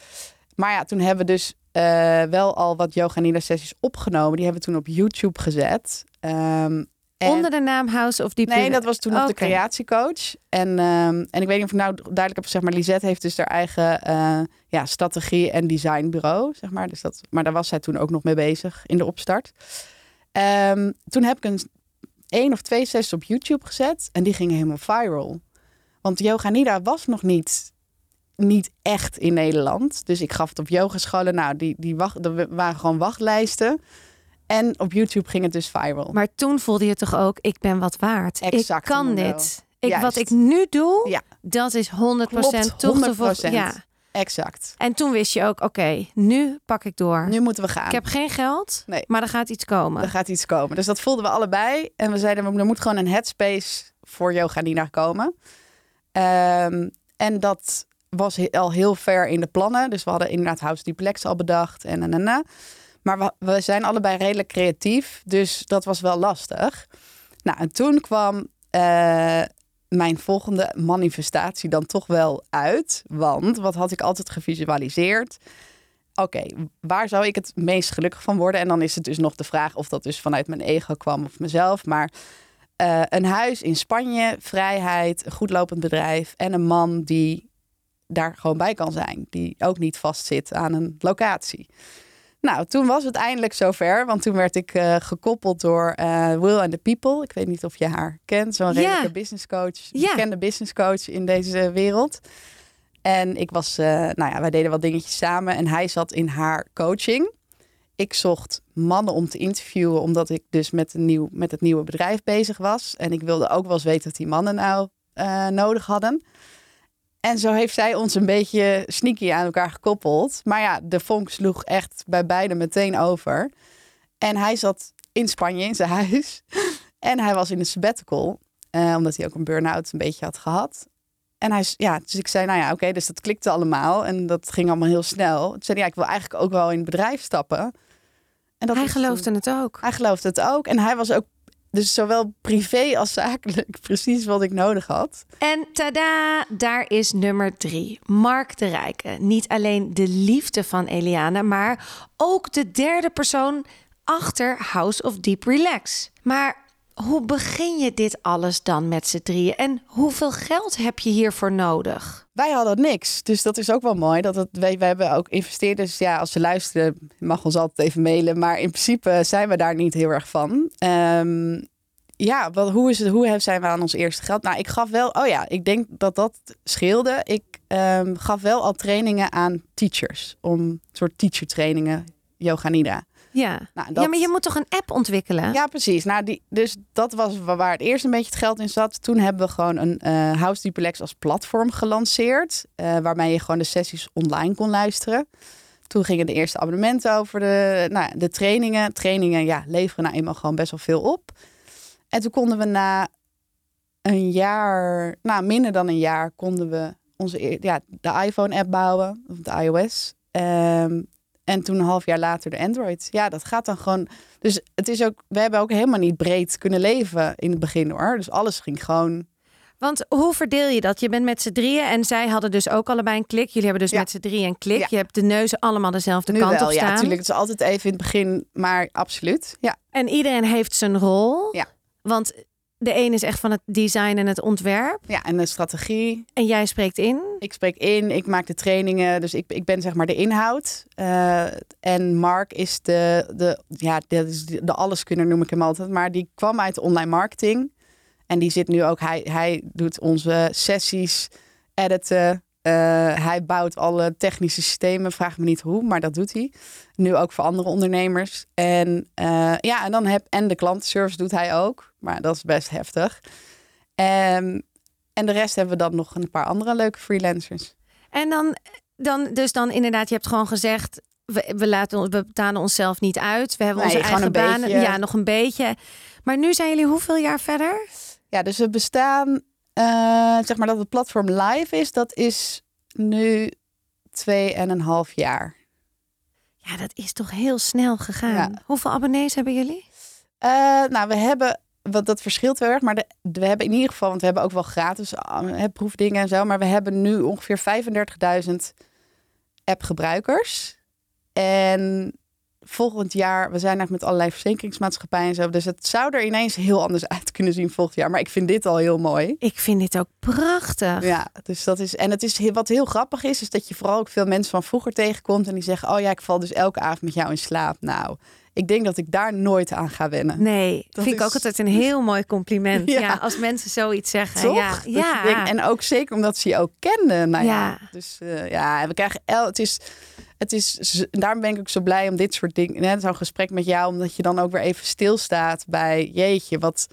Maar ja, toen hebben we dus eh, wel al wat yoga nila sessies opgenomen. Die hebben we toen op YouTube gezet. Ehm, en- Onder de naam House of Deep Nee, dat was toen nog de Oké. creatiecoach. En, ehm, en ik weet niet of ik nou duidelijk heb, zeg maar, Lisette heeft dus haar eigen eh, ja, strategie- en designbureau, zeg maar. Dus dat, maar daar was zij toen ook nog mee bezig in de opstart. Ehm, toen heb ik een één of twee sessies op YouTube gezet en die gingen helemaal viral. Want Yoga Nida was nog niet, niet echt in Nederland. Dus ik gaf het op yogascholen. Nou, die, die wacht, er waren gewoon wachtlijsten. En op YouTube ging het dus viral. Maar toen voelde je toch ook, ik ben wat waard. Exact, ik kan dit. Ik, wat ik nu doe, Ja. dat is 100% Klopt, toch te 100%. Ja. Exact. En toen wist je ook, oké, nu pak ik door. Nu moeten we gaan. Ik heb geen geld, Nee. maar er gaat iets komen. Er gaat iets komen. Dus dat voelden we allebei. En we zeiden, er moet gewoon een headspace voor yoga Nina komen. Ehm, en dat was al heel ver in de plannen. Dus we hadden inderdaad House Duplex al bedacht. En, en, en. Maar we, we zijn allebei redelijk creatief. Dus dat was wel lastig. Nou, en toen kwam eh, mijn volgende manifestatie dan toch wel uit. Want wat had ik altijd gevisualiseerd? Oké, waar zou ik het meest gelukkig van worden? En dan is het dus nog de vraag of dat dus vanuit mijn ego kwam of mezelf. Maar eh, een huis in Spanje, vrijheid, een goed lopend bedrijf en een man die daar gewoon bij kan zijn. Die ook niet vastzit aan een locatie. Nou, toen was het eindelijk zover, want toen werd ik eh, gekoppeld door eh, Will and the People. Ik weet niet of je haar kent, zo'n redelijke business coach, Ja. bekende business coach in deze wereld. En ik was, nou ja, wij deden wat dingetjes samen en hij zat in haar coaching. Ik zocht mannen om te interviewen, omdat ik dus met, een nieuw, met het nieuwe bedrijf bezig was. En ik wilde ook wel eens weten wat die mannen nou eh, nodig hadden. En zo heeft zij ons een beetje sneaky aan elkaar gekoppeld. Maar ja, de vonk sloeg echt bij beiden meteen over. En hij zat in Spanje in zijn huis. En hij was in een sabbatical. eh, omdat hij ook een burn-out een beetje had gehad. En hij, ja, dus ik zei, nou ja, oké, dus dat klikte allemaal. En dat ging allemaal heel snel. Toen zei hij, ja, ik wil eigenlijk ook wel in het bedrijf stappen. En dat Hij geloofde toen- het ook. Hij geloofde het ook. En hij was ook dus zowel privé als zakelijk precies wat ik nodig had. En tada, daar is nummer drie. Mark de Rijke. Niet alleen de liefde van Eliane, maar ook de derde persoon achter House of Deep Relax. Maar hoe begin je dit alles dan met z'n drieën? En hoeveel geld heb je hiervoor nodig? Wij hadden niks. Dus dat is ook wel mooi. Dat het, wij, wij hebben ook investeerders. Ja, als ze luisteren, mag ons altijd even mailen. Maar in principe zijn we daar niet heel erg van. Ehm, ja, wat, hoe, is het, hoe zijn we aan ons eerste geld? Nou, ik gaf wel. Oh ja, ik denk dat dat scheelde. Ik ehm, gaf wel al trainingen aan teachers. Om soort teacher trainingen, yoga nidra. Ja. Nou, dat... ja, maar je moet toch een app ontwikkelen? Ja, precies. Nou, die, dus dat was waar het eerst een beetje het geld in zat. Toen hebben we gewoon een uh, House Duplex als platform gelanceerd. Uh, waarmee je gewoon de sessies online kon luisteren. Toen gingen de eerste abonnementen over de, nou, de trainingen. Trainingen ja, leveren nou eenmaal gewoon best wel veel op. En toen konden we na een jaar, nou minder dan een jaar, konden we onze, ja, de iPhone-app bouwen, of de iOS. Um, en toen een half jaar later de Android. Ja, dat gaat dan gewoon. Dus het is ook, we hebben ook helemaal niet breed kunnen leven in het begin hoor. Dus alles ging gewoon. Want hoe verdeel je dat? Je bent met z'n drieën en zij hadden dus ook allebei een klik. Jullie hebben dus met z'n drieën een klik. Je hebt de neuzen allemaal dezelfde nu kant wel, op staan. Ja, natuurlijk. Het is altijd even in het begin, maar absoluut. Ja. En iedereen heeft zijn rol. Ja. Want de een is echt van het design en het ontwerp. Ja, en de strategie. En jij spreekt in? Ik spreek in, ik maak de trainingen. Dus ik, ik ben zeg maar de inhoud. Uh, en Mark is de, de, ja, de, de alleskunner noem ik hem altijd. Maar die kwam uit online marketing. En die zit nu ook, hij, hij doet onze sessies editen. Uh, hij bouwt alle technische systemen. Vraag me niet hoe, maar dat doet hij. Nu ook voor andere ondernemers. En uh, ja, en dan heb en de klantenservice doet hij ook. Maar dat is best heftig. Um, en de rest hebben we dan nog een paar andere leuke freelancers. En dan, dan dus dan inderdaad, je hebt gewoon gezegd, we, we, laten, we betalen onszelf niet uit. We hebben nee, onze eigen banen. Beetje. Ja, nog een beetje. Maar nu zijn jullie hoeveel jaar verder? Ja, dus we bestaan, uh, zeg maar dat het platform live is, dat is nu twee en een half jaar. Ja, dat is toch heel snel gegaan. Ja. Hoeveel abonnees hebben jullie? Uh, nou, we hebben wat dat verschilt wel erg. Maar de, we hebben in ieder geval, want we hebben ook wel gratis uh, proefdingen en zo. Maar we hebben nu ongeveer 35.000 app-gebruikers. En volgend jaar, we zijn eigenlijk met allerlei verzekeringsmaatschappijen en zo. Dus het zou er ineens heel anders uit kunnen zien volgend jaar. Maar ik vind dit al heel mooi. Ik vind dit ook prachtig. Ja, dus dat is. En het is wat heel grappig is, is dat je vooral ook veel mensen van vroeger tegenkomt. En die zeggen: Oh ja, ik val dus elke avond met jou in slaap. Nou, ik denk dat ik daar nooit aan ga wennen. Nee, dat vind is... ik ook altijd een heel mooi compliment. ja. ja. als mensen zoiets zeggen. Toch? Ja, ja. Denk, en ook zeker omdat ze je ook kenden. Nou ja. ja. Dus uh, ja, we krijgen el, het is, het is, daarom ben ik ook zo blij om dit soort dingen, zo'n gesprek met jou, omdat je dan ook weer even stilstaat bij, jeetje, wat,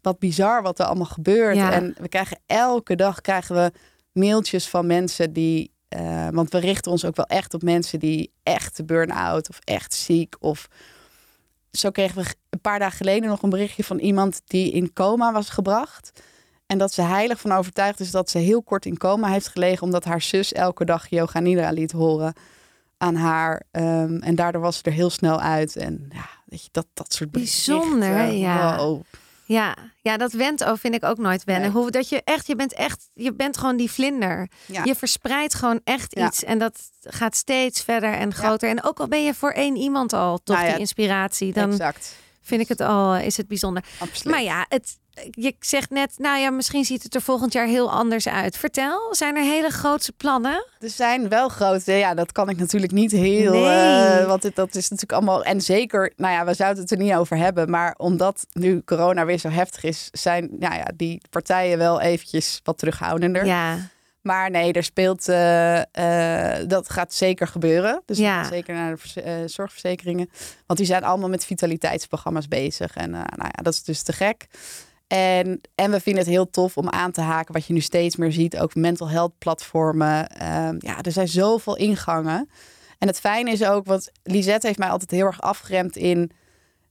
wat bizar wat er allemaal gebeurt. En we krijgen elke dag krijgen we mailtjes van mensen die uh, want we richten ons ook wel echt op mensen die echt burn-out of echt ziek of zo kregen we een paar dagen geleden nog een berichtje van iemand die in coma was gebracht. En dat ze heilig van overtuigd is dat ze heel kort in coma heeft gelegen. Omdat haar zus elke dag yoga nidra liet horen aan haar. Um, en daardoor was ze er heel snel uit. En ja, weet je, dat, dat soort Bijzonder, ja. Wow. Ja, ja, dat went ook, vind ik ook nooit wennen. Nee. Hoe dat je echt, je bent echt, je bent gewoon die vlinder. Ja. Je verspreidt gewoon echt iets en dat gaat steeds verder en groter. Ja. En ook al ben je voor één iemand al toch nou die inspiratie, dan exact. vind ik het al is het bijzonder. Absoluut. Maar ja, het, je zegt net, nou ja, misschien ziet het er volgend jaar heel anders uit. Vertel, zijn er hele grote plannen? Er zijn wel grote, ja, dat kan ik natuurlijk niet heel. Nee. Uh, want het, dat is natuurlijk allemaal. En zeker, nou ja, we zouden het er niet over hebben. Maar omdat nu corona weer zo heftig is, zijn nou ja, die partijen wel eventjes wat terughoudender. Ja. Maar nee, er speelt. Uh, uh, dat gaat zeker gebeuren. Dus ja. zeker naar de uh, zorgverzekeringen. Want die zijn allemaal met vitaliteitsprogramma's bezig. En nou ja, dat is dus te gek. En, en we vinden het heel tof om aan te haken wat je nu steeds meer ziet. Ook mental health platformen. Um, ja, er zijn zoveel ingangen. En het fijne is ook, wat Lisette heeft mij altijd heel erg afgeremd in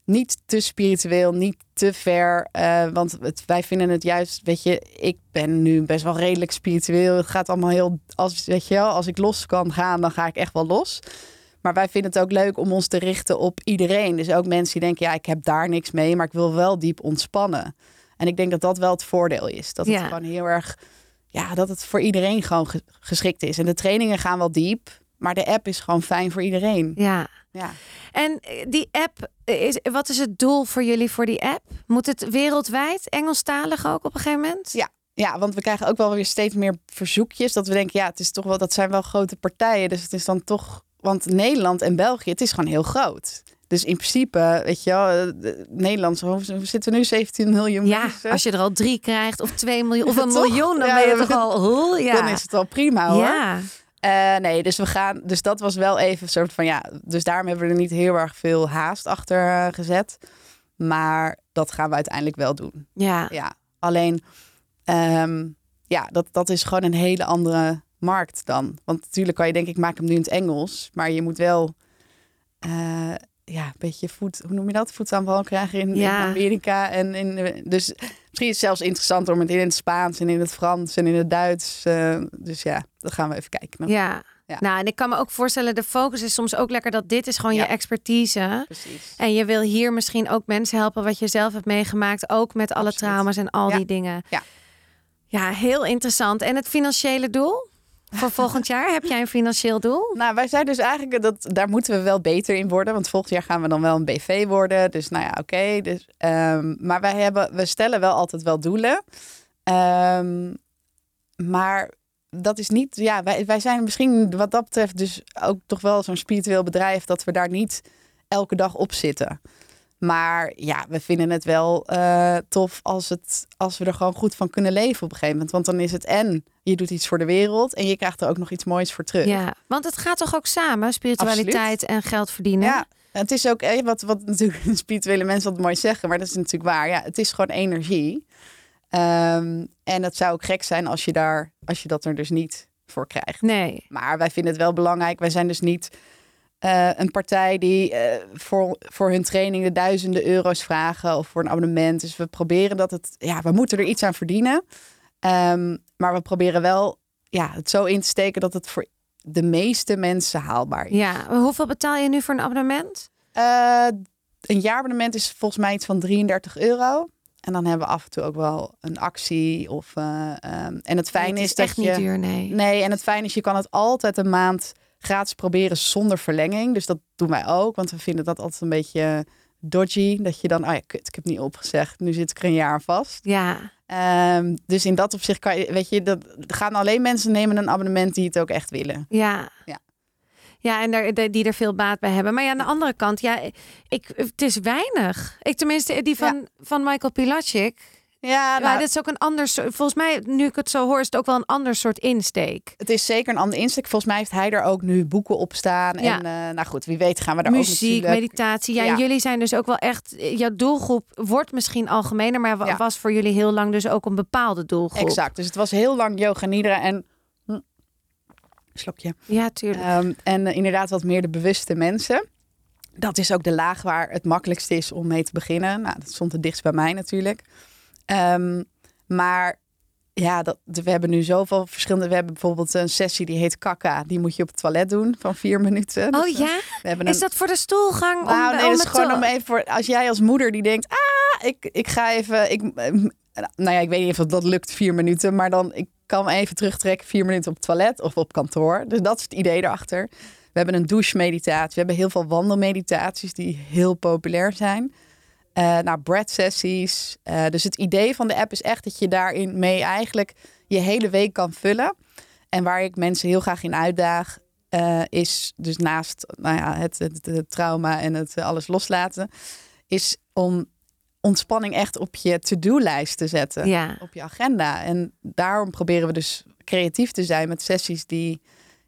niet te spiritueel, niet te ver. Uh, want wij vinden het juist, weet je, ik ben nu best wel redelijk spiritueel. Het gaat allemaal heel, als, weet je als ik los kan gaan, dan ga ik echt wel los. Maar wij vinden het ook leuk om ons te richten op iedereen. Dus ook mensen die denken, ja, ik heb daar niks mee, maar ik wil wel diep ontspannen. En ik denk dat dat wel het voordeel is. Dat het Ja. gewoon heel erg, ja, dat het voor iedereen gewoon ge- geschikt is. En de trainingen gaan wel diep, maar de app is gewoon fijn voor iedereen. Ja. Ja. En eh, die app, eh, is, wat is het doel voor jullie voor die app? Moet het wereldwijd, Engelstalig ook op een gegeven moment? Ja. Ja, want we krijgen ook wel weer steeds meer verzoekjes. Dat we denken, ja, het is toch wel, dat zijn wel grote partijen. Dus het is dan toch, want Nederland en België, het is gewoon heel groot. Dus in principe, weet je wel, eh, de- Nederland, zo- we zitten nu 17 miljoen Ja, mensen. als je er al drie krijgt of twee miljoen of een Toch? miljoen, dan Ja, ben je toch al... Ja. Dan is het al prima hoor. ja. Eh, nee, dus we gaan. Dus dat was wel even een soort van ja. Dus daarom hebben we er niet heel erg veel haast achter eh, gezet. Maar dat gaan we uiteindelijk wel doen. ja. Ja. Alleen, ehm, ja, dat, dat is gewoon een hele andere markt dan. Want natuurlijk kan je denken, ik maak hem nu in het Engels. Maar je moet wel, ja, een beetje voet, hoe noem je dat? Voetaanval krijgen in, Ja. in Amerika. En in, dus misschien is het zelfs interessanter om het in het Spaans en in het Frans en in het Duits. eh, dus ja, dat gaan we even kijken. Ja. Ja. Nou, en ik kan me ook voorstellen, de focus is soms ook lekker dat dit is gewoon Ja. je expertise. Precies. En je wil hier misschien ook mensen helpen wat je zelf hebt meegemaakt. Ook met alle Absoluut. trauma's en al die dingen. Ja. Ja, heel interessant. En het financiële doel? Voor volgend jaar heb jij een financieel doel? Nou, wij zijn dus eigenlijk dat daar moeten we wel beter in worden, want volgend jaar gaan we dan wel een BV worden. Dus nou ja, oké. dus, ehm, maar wij hebben, we stellen wel altijd wel doelen. Ehm, maar dat is niet, ja, wij, wij zijn misschien wat dat betreft dus ook toch wel zo'n spiritueel bedrijf dat we daar niet elke dag op zitten. Maar ja, we vinden het wel eh, tof als, het, als we er gewoon goed van kunnen leven op een gegeven moment. Want dan is het en je doet iets voor de wereld en je krijgt er ook nog iets moois voor terug. Ja, want het gaat toch ook samen, spiritualiteit en geld verdienen? Ja, het is ook eh, wat, wat natuurlijk spirituele mensen altijd mooi zeggen, maar dat is natuurlijk waar. Ja, het is gewoon energie. Ehm, en het zou ook gek zijn als je, daar, als je dat er dus niet voor krijgt. Nee. Maar wij vinden het wel belangrijk. Wij zijn dus niet eh, een partij die eh, voor, voor hun training de duizenden euro's vragen of voor een abonnement. Dus we proberen dat het, ja, we moeten er iets aan verdienen. Ehm, maar we proberen wel ja, het zo in te steken dat het voor de meeste mensen haalbaar is. Ja, hoeveel betaal je nu voor een abonnement? Eh, een jaarabonnement is volgens mij iets van 33 euro. En dan hebben we af en toe ook wel een actie. Of, eh, ehm, en het fijne Nee, is, het dat echt je. niet duur, nee. Nee, en het fijne is, je kan het altijd een maand gratis proberen zonder verlenging. Dus dat doen wij ook. Want we vinden dat altijd een beetje dodgy. Dat je dan, oh ja, kut, ik heb niet opgezegd. Nu zit ik er een jaar vast. Ja, Ehm, dus in dat opzicht kan je, weet je, dat gaan alleen mensen nemen een abonnement die het ook echt willen. ja. Ja. Ja, en daar, de- die er veel baat bij hebben. Maar ja, aan de andere kant, ja, ik, het is weinig. Ik tenminste, die van, van Michael Pilacic. Ja, maar dit is ook een ander soort. Volgens mij, nu ik het zo hoor, is het ook wel een ander soort insteek. Het is zeker een andere insteek. Volgens mij heeft hij er ook nu boeken op staan. Ja. En eh, nou goed, wie weet gaan we daar Muziek, ook natuurlijk... meditatie. Ja, Ja. jullie zijn dus ook wel echt. Jouw doelgroep wordt misschien algemener, maar wa- Ja. was voor jullie heel lang dus ook een bepaalde doelgroep. Exact. Dus het was heel lang yoga nidra en... Hm, slokje. Ja, tuurlijk. Ehm, en eh, inderdaad wat meer de bewuste mensen. Dat is ook de laag waar het makkelijkst is om mee te beginnen. Nou, dat stond het dichtst bij mij natuurlijk. Ehm, maar ja, dat, we hebben nu zoveel verschillende... We hebben bijvoorbeeld een sessie die heet Kaka. Die moet je op het toilet doen van vier minuten. oh Dus, eh, ja? We Is dat voor de stoelgang? Nou, om, nee, om dat is het gewoon om even voor... Als jij als moeder die denkt... Ah, ik, ik ga even... Ik, eh, nou ja, ik weet niet of dat lukt, vier minuten. Maar dan, ik kan even terugtrekken, vier minuten op het toilet of op kantoor. Dus dat is het idee erachter. We hebben een douche-meditatie. We hebben heel veel wandelmeditaties die heel populair zijn. Eh nou, breath-sessies. Eh, dus het idee van de app is echt dat je daarin mee eigenlijk je hele week kan vullen. En waar ik mensen heel graag in uitdaag, eh, is dus naast nou ja, het, het, het trauma en het alles loslaten, is om ontspanning echt op je to-do-lijst te zetten. Ja. Op je agenda. En daarom proberen we dus creatief te zijn met sessies die,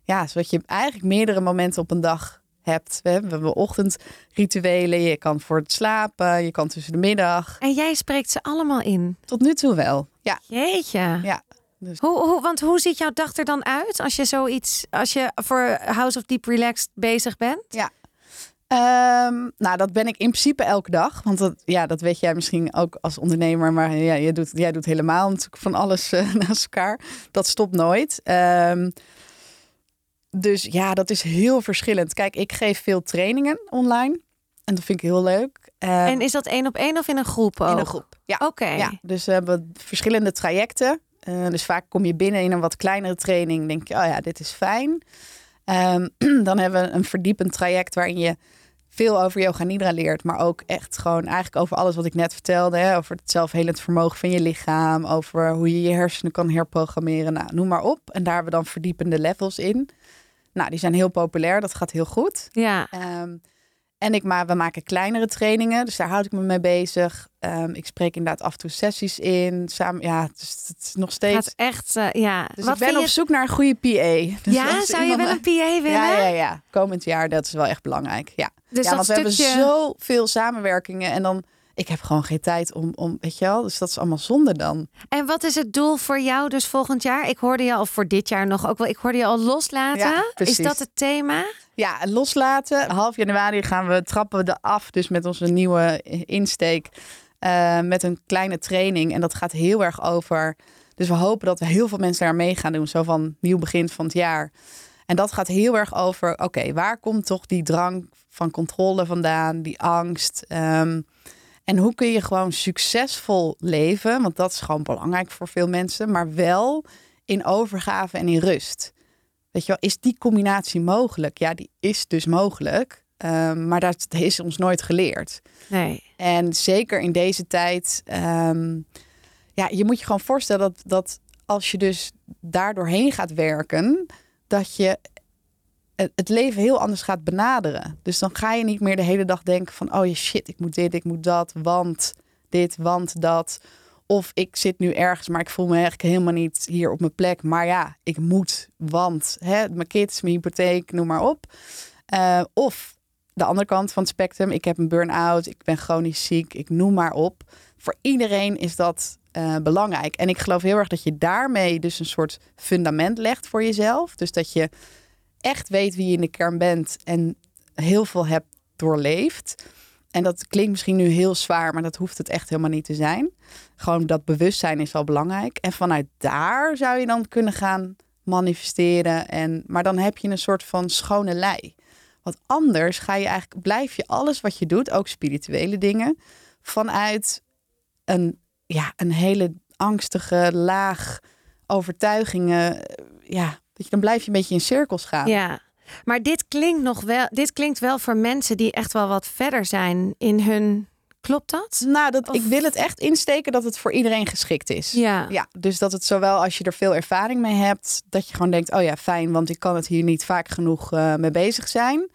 ja, zodat je eigenlijk meerdere momenten op een dag hebt. We hebben, ochtendrituelen, je kan voor het slapen, je kan tussen de middag. En jij spreekt ze allemaal in. Tot nu toe wel. Ja, Jeetje. ja. Dus Hoe, hoe, want hoe ziet jouw dag er dan uit als je zoiets, als je voor House of Deep Relaxed bezig bent? Ehm, nou, dat ben ik in principe elke dag. Want dat, ja, dat weet jij misschien ook als ondernemer. Maar ja, jij, doet, jij doet helemaal natuurlijk van alles eh, naast elkaar. Dat stopt nooit. Ehm, dus ja, dat is heel verschillend. Kijk, ik geef veel trainingen online. En dat vind ik heel leuk. Uh, en is dat één op één of in een groep ook? In een groep, ja. Oké. Ja, dus we hebben verschillende trajecten. Uh, dus vaak kom je binnen in een wat kleinere training. denk je, oh ja, dit is fijn. Um, dan hebben we een verdiepend traject waarin je veel over yoga nidra leert, maar ook echt gewoon eigenlijk over alles wat ik net vertelde, hè, over het zelfhelend vermogen van je lichaam, over hoe je je hersenen kan herprogrammeren, nou, noem maar op. En daar hebben we dan verdiepende levels in. Nou, die zijn heel populair, dat gaat heel goed. Ja. Um, en ik ma we maken kleinere trainingen, dus daar houd ik me mee bezig. Um, ik spreek inderdaad af en toe sessies in. Samen, ja, dus het is nog steeds. Gaat echt, uh, ja. Dus Wat ik ben op zoek naar een goede PA. Dus ja, zou je wel een PA willen? Ja, ja, ja. Komend jaar, dat is wel echt belangrijk. Ja, dus ja want we hebben zoveel samenwerkingen en dan ik heb gewoon geen tijd om, om, weet je wel, dus dat is allemaal zonde dan. En wat is het doel voor jou dus volgend jaar? Ik hoorde je al voor dit jaar nog ook wel, ik hoorde je al loslaten. Ja, is dat het thema? Ja, loslaten. Half januari gaan we trappen we af, dus met onze nieuwe insteek, uh, met een kleine training. En dat gaat heel erg over, dus we hopen dat we heel veel mensen daar mee gaan doen, zo van nieuw begin van het jaar. En dat gaat heel erg over, oké, okay, waar komt toch die drang van controle vandaan, die angst? Um, en hoe kun je gewoon succesvol leven? Want dat is gewoon belangrijk voor veel mensen, maar wel in overgave en in rust. Weet je wel, is die combinatie mogelijk? Ja, die is dus mogelijk. Um, maar dat is ons nooit geleerd. Nee. En zeker in deze tijd, um, ja, je moet je gewoon voorstellen dat, dat als je dus daar doorheen gaat werken, dat je het leven heel anders gaat benaderen. Dus dan ga je niet meer de hele dag denken van... oh je shit, ik moet dit, ik moet dat, want dit, want dat. Of ik zit nu ergens, maar ik voel me eigenlijk helemaal niet hier op mijn plek. Maar ja, ik moet, want hè, mijn kids, mijn hypotheek, noem maar op. Uh, of de andere kant van het spectrum, ik heb een burn-out, ik ben chronisch ziek, ik noem maar op. Voor iedereen is dat uh, belangrijk. En ik geloof heel erg dat je daarmee dus een soort fundament legt voor jezelf. Dus dat je echt weet wie je in de kern bent en heel veel hebt doorleefd. En dat klinkt misschien nu heel zwaar, maar dat hoeft het echt helemaal niet te zijn. Gewoon dat bewustzijn is wel belangrijk. En vanuit daar zou je dan kunnen gaan manifesteren. En, maar dan heb je een soort van schone lei. Want anders ga je eigenlijk, blijf je alles wat je doet, ook spirituele dingen, vanuit een, ja, een hele angstige laag overtuigingen. Ja, dat je, dan blijf je een beetje in cirkels gaan. Ja. Maar dit klinkt nog wel. Dit klinkt wel voor mensen die echt wel wat verder zijn in hun. Klopt dat? Nou, dat, ik wil het echt insteken dat het voor iedereen geschikt is. Ja. ja. Dus dat het zowel als je er veel ervaring mee hebt, dat je gewoon denkt: oh ja, fijn, want ik kan het hier niet vaak genoeg uh, mee bezig zijn.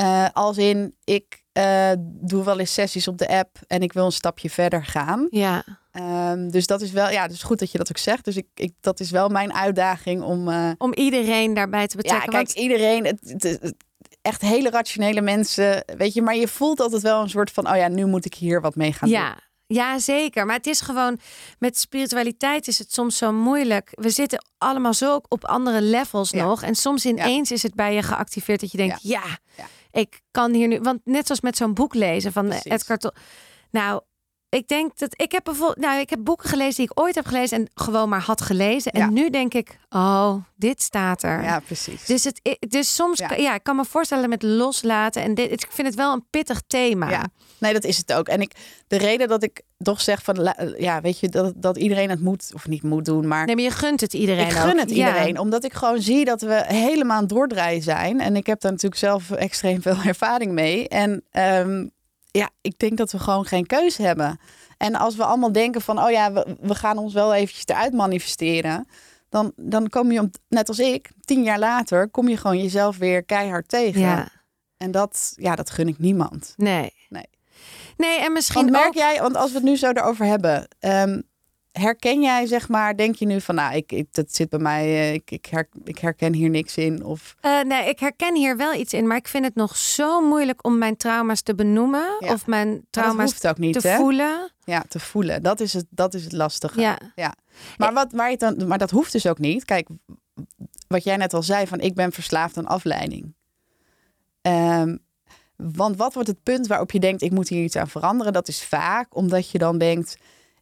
Uh, als in, ik uh, doe wel eens sessies op de app en ik wil een stapje verder gaan. Ja. Um, dus dat is wel, ja, dus goed dat je dat ook zegt. Dus ik, ik dat is wel mijn uitdaging om. Uh, om iedereen daarbij te betrekken. Ja, kijk, want... iedereen, het, het, het, echt hele rationele mensen, weet je, maar je voelt altijd wel een soort van, oh ja, nu moet ik hier wat mee gaan ja. doen. Ja, zeker. Maar het is gewoon, met spiritualiteit is het soms zo moeilijk. We zitten allemaal zo op andere levels Ja. nog. En soms ineens is het bij je geactiveerd dat je denkt, ja, ik kan hier nu. Want net zoals met zo'n boek lezen van Precies. Edgar Tolle. Nou, ik denk dat ik heb bijvoorbeeld, nou, ik heb boeken gelezen die ik ooit heb gelezen en gewoon maar had gelezen. En Ja. nu denk ik, oh, dit staat er. Ja, precies. Dus, het, dus soms, Ja. ja. ik kan me voorstellen met loslaten. En dit, ik vind het wel een pittig thema. Ja, nee, dat is het ook. En ik, de reden dat ik toch zeg van, ja, weet je, dat, dat iedereen het moet of niet moet doen, maar Nee, maar je gunt het iedereen ik gun ook. het Ja. iedereen, omdat ik gewoon zie dat we helemaal aan het doordraaien zijn. En ik heb daar natuurlijk zelf extreem veel ervaring mee. En ehm, ja, ik denk dat we gewoon geen keuze hebben. En als we allemaal denken van, oh ja, we, we gaan ons wel eventjes eruit manifesteren. Dan, dan kom je, om- net als ik, tien jaar later, kom je gewoon jezelf weer keihard tegen. Ja, En dat, ja, dat gun ik niemand. nee. Nee. Nee, en misschien Want merk ook... jij, want als we het nu zo erover hebben, ehm, herken jij zeg maar, denk je nu van, nou, ik, ik, dat zit bij mij, eh, ik, ik, her- ik herken hier niks in? Of Eh, nee, ik herken hier wel iets in, maar ik vind het nog zo moeilijk om mijn trauma's te benoemen Ja. of mijn trauma's ook niet, te hè? voelen. Ja, te voelen. Dat is het, dat is het lastige. Ja, Maar, wat, waar je dan, maar dat hoeft dus ook niet. Kijk, wat jij net al zei, van ik ben verslaafd aan afleiding. Ehm, want wat wordt het punt waarop je denkt, ik moet hier iets aan veranderen? Dat is vaak omdat je dan denkt,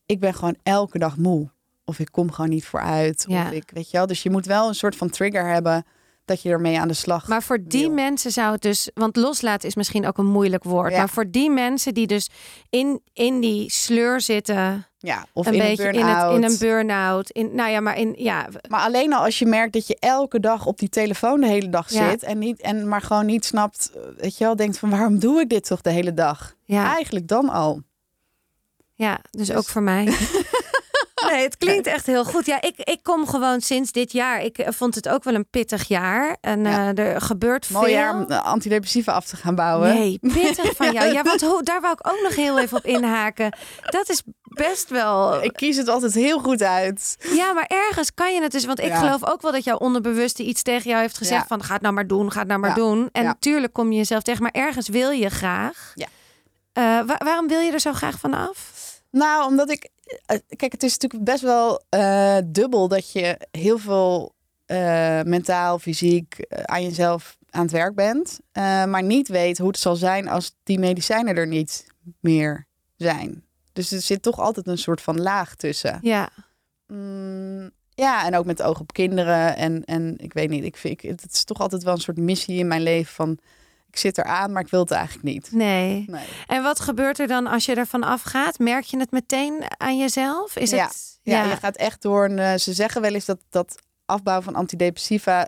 ik ben gewoon elke dag moe. Of ik kom gewoon niet vooruit. Ja. Of ik, weet je wel. Dus je moet wel een soort van trigger hebben dat je ermee aan de slag Maar voor die wil. mensen zou het dus, want loslaten is misschien ook een moeilijk woord. Ja. Maar voor die mensen die dus in, in die sleur zitten, Ja, of een in beetje een in, het, burn-out. in een burn-out. In, nou ja, maar in, ja, Maar alleen al als je merkt dat je elke dag op die telefoon de hele dag Ja. zit en, niet, en maar gewoon niet snapt, eh, weet je wel, denkt van waarom doe ik dit toch de hele dag? ja, Eigenlijk dan al. Ja, dus, Dus- ook voor mij. Nee, het klinkt echt heel goed. Ja, ik, ik kom gewoon sinds dit jaar. Ik eh, vond het ook wel een pittig jaar. En Ja. eh, er gebeurt Mooi veel. jaar om eh, antidepressiva af te gaan bouwen. Nee, pittig van jou. Ja, want daar wou ik ook nog heel even op inhaken. Dat is best wel. Ik kies het altijd heel goed uit. Ja, maar ergens kan je het dus. Want ik Ja. geloof ook wel dat jouw onderbewuste iets tegen jou heeft gezegd: Ja. van ga het nou maar doen, ga het nou maar doen. En natuurlijk kom je jezelf tegen, maar ergens wil je graag. Ja. Wa- waarom wil je er zo graag van af? Nou, omdat ik. eh, Kijk, het is natuurlijk best wel eh, dubbel dat je heel veel eh, mentaal, fysiek aan jezelf aan het werk bent. maar niet weet hoe het zal zijn als die medicijnen er niet meer zijn. Dus er zit toch altijd een soort van laag tussen. Ja, Mm, ja, en ook met oog op kinderen. En, en ik weet niet, ik vind, ik, het is toch altijd wel een soort missie in mijn leven van... Ik zit eraan, maar ik wil het eigenlijk niet. nee. Nee. En wat gebeurt er dan als je ervan afgaat? Merk je het meteen aan jezelf? Is Ja. het. Ja, je gaat echt door een. eh, ze zeggen wel eens dat dat afbouwen van antidepressiva.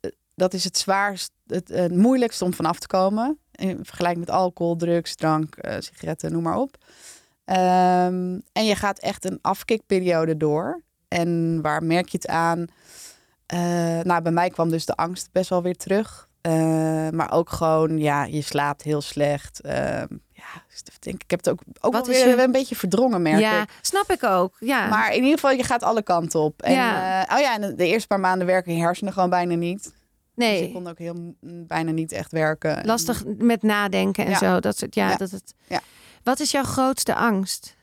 eh, dat is het zwaarst, het, het moeilijkste om vanaf te komen. In vergelijking met alcohol, drugs, drank, eh, sigaretten, noem maar op. Ehm, en je gaat echt een afkikperiode door. En waar merk je het aan? Eh, nou, bij mij kwam dus de angst best wel weer terug. Eh, maar ook gewoon, ja, je slaapt heel slecht. Ehm, ja, dus ik denk, ik heb het ook, ook Wat weer je- een beetje verdrongen, merk ja, ik. snap ik ook. Ja. Maar in ieder geval, je gaat alle kanten op. En, Ja. eh, oh ja, en de eerste paar maanden werken je hersenen gewoon bijna niet. Dus nee. ik kon ook heel mm, bijna niet echt werken. lastig met nadenken en Ja. zo. Dat soort, ja, Ja. Dat het... Ja. Wat is jouw grootste angst?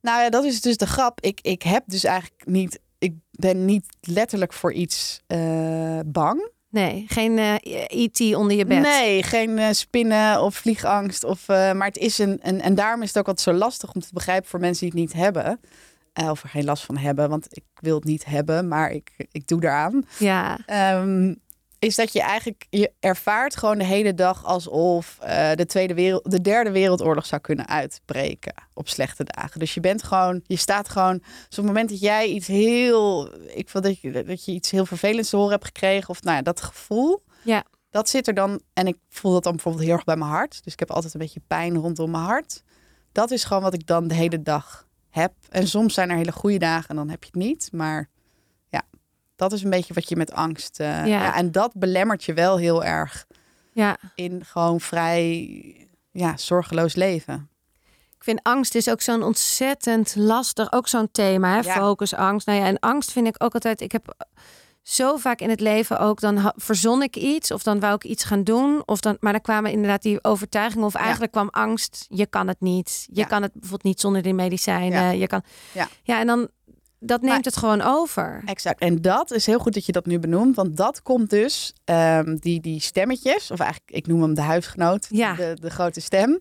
Nou ja, dat is dus de grap. Ik, ik heb dus eigenlijk niet... Ik ben niet letterlijk voor iets eh, bang. Nee, geen eh IT onder je bed. Nee, geen eh, spinnen of vliegangst. Of, eh, maar het is een, een... En daarom is het ook altijd zo lastig om te begrijpen voor mensen die het niet hebben. Of er geen last van hebben, want ik wil het niet hebben, maar ik, ik doe eraan. Ja, Ehm, is dat je eigenlijk je ervaart gewoon de hele dag alsof eh, de tweede wereld, de derde wereldoorlog zou kunnen uitbreken op slechte dagen. Dus je bent gewoon, je staat gewoon. Dus op het moment dat jij iets heel, ik wil dat je dat je iets heel vervelends te horen hebt gekregen of nou ja, dat gevoel. Ja. Dat zit er dan en ik voel dat dan bijvoorbeeld heel erg bij mijn hart. Dus ik heb altijd een beetje pijn rondom mijn hart. Dat is gewoon wat ik dan de hele dag heb. En soms zijn er hele goede dagen en dan heb je het niet, maar dat is een beetje wat je met angst. eh, Ja. en dat belemmert je wel heel erg ja. in gewoon vrij ja, zorgeloos leven. Ik vind angst is ook zo'n ontzettend lastig, ook zo'n thema, hè? Ja. focus, angst. Nou ja, en angst vind ik ook altijd. Ik heb zo vaak in het leven ook dan verzon ik iets of dan wou ik iets gaan doen of dan, maar dan kwamen inderdaad die overtuigingen of eigenlijk kwam angst. Je kan het niet. Je Ja. kan het bijvoorbeeld niet zonder die medicijnen. Ja. Je kan. Ja. Ja, en dan dat neemt Maar- het gewoon over. Exact. En dat is heel goed dat je dat nu benoemt. Want dat komt dus, ehm, die, die stemmetjes, of eigenlijk, ik noem hem de huisgenoot, Ja. de, de grote stem.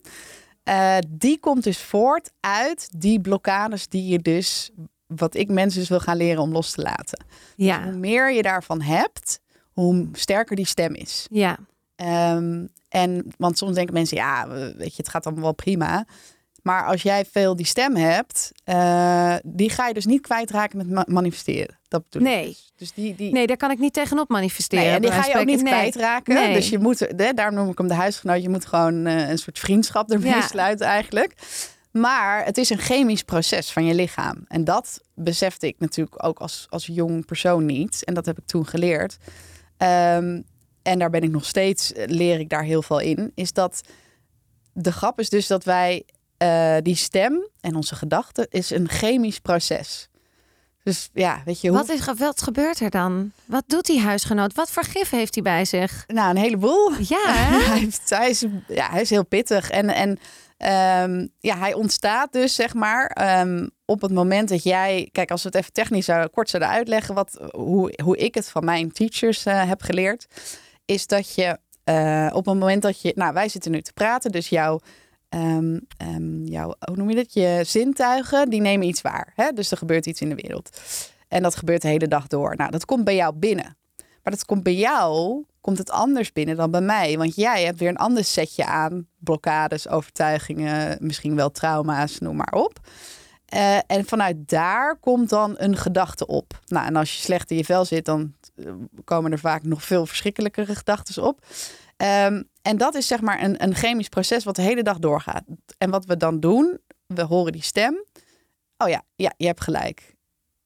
eh, die komt dus voort uit die blokkades die je dus, wat ik mensen dus wil gaan leren om los te laten. Ja, Hoe meer je daarvan hebt, hoe sterker die stem is. ja, Ehm, en, want soms denken mensen, ja, weet je, het gaat allemaal wel prima. Maar als jij veel die stem hebt, eh, die ga je dus niet kwijtraken met ma- manifesteren. Dat bedoel Nee. ik dus. Dus die, die, nee, daar kan ik niet tegenop manifesteren. Nee, en die ga je ook niet kwijtraken. Nee. Dus je moet, daarom noem ik hem de huisgenoot. Je moet gewoon eh, een soort vriendschap ermee Ja. sluiten eigenlijk. Maar het is een chemisch proces van je lichaam. En dat besefte ik natuurlijk ook als, als jong persoon niet. En dat heb ik toen geleerd. Ehm, en daar ben ik nog steeds, eh, leer ik daar heel veel in. Is dat de grap is dus dat wij eh, die stem en onze gedachten is een chemisch proces. Dus ja, weet je hoe. Wat, is, wat gebeurt er dan? Wat doet die huisgenoot? Wat voor gif heeft hij bij zich? Nou, een heleboel. Ja, hij, heeft, hij, is, ja, hij is heel pittig. En, en ehm, ja, hij ontstaat dus, zeg maar, ehm, op het moment dat jij... Kijk, als we het even technisch zou, kort zouden uitleggen... Wat, hoe, hoe ik het van mijn teachers eh, heb geleerd... is dat je eh, op het moment dat je... Nou, wij zitten nu te praten, dus jouw... ehm, jouw, hoe noem je dat? Je zintuigen, die nemen iets waar. Hè? Dus er gebeurt iets in de wereld. En dat gebeurt de hele dag door. Nou, dat komt bij jou binnen. Maar dat komt bij jou, komt het anders binnen dan bij mij. Want jij hebt weer een ander setje aan blokkades, overtuigingen, misschien wel trauma's, noem maar op. Uh, en vanuit daar komt dan een gedachte op. Nou, en als je slecht in je vel zit, dan eh, komen er vaak nog veel verschrikkelijkere gedachten op. Um, en dat is zeg maar een, een chemisch proces wat de hele dag doorgaat. En wat we dan doen, we horen die stem. Oh ja, ja je hebt gelijk.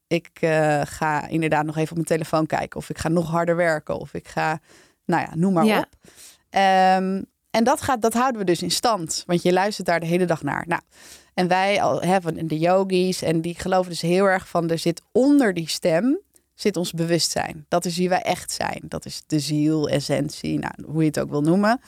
Ik uh, ga inderdaad nog even op mijn telefoon kijken. Of ik ga nog harder werken. Of ik ga, nou ja, noem maar ja. op. Um, en dat, gaat, dat houden we dus in stand. Want je luistert daar de hele dag naar. Nou, en wij hebben de yogis. En die geloven dus heel erg van er zit onder die stem zit ons bewustzijn. Dat is wie wij echt zijn. Dat is de ziel, essentie, nou, hoe je het ook wil noemen.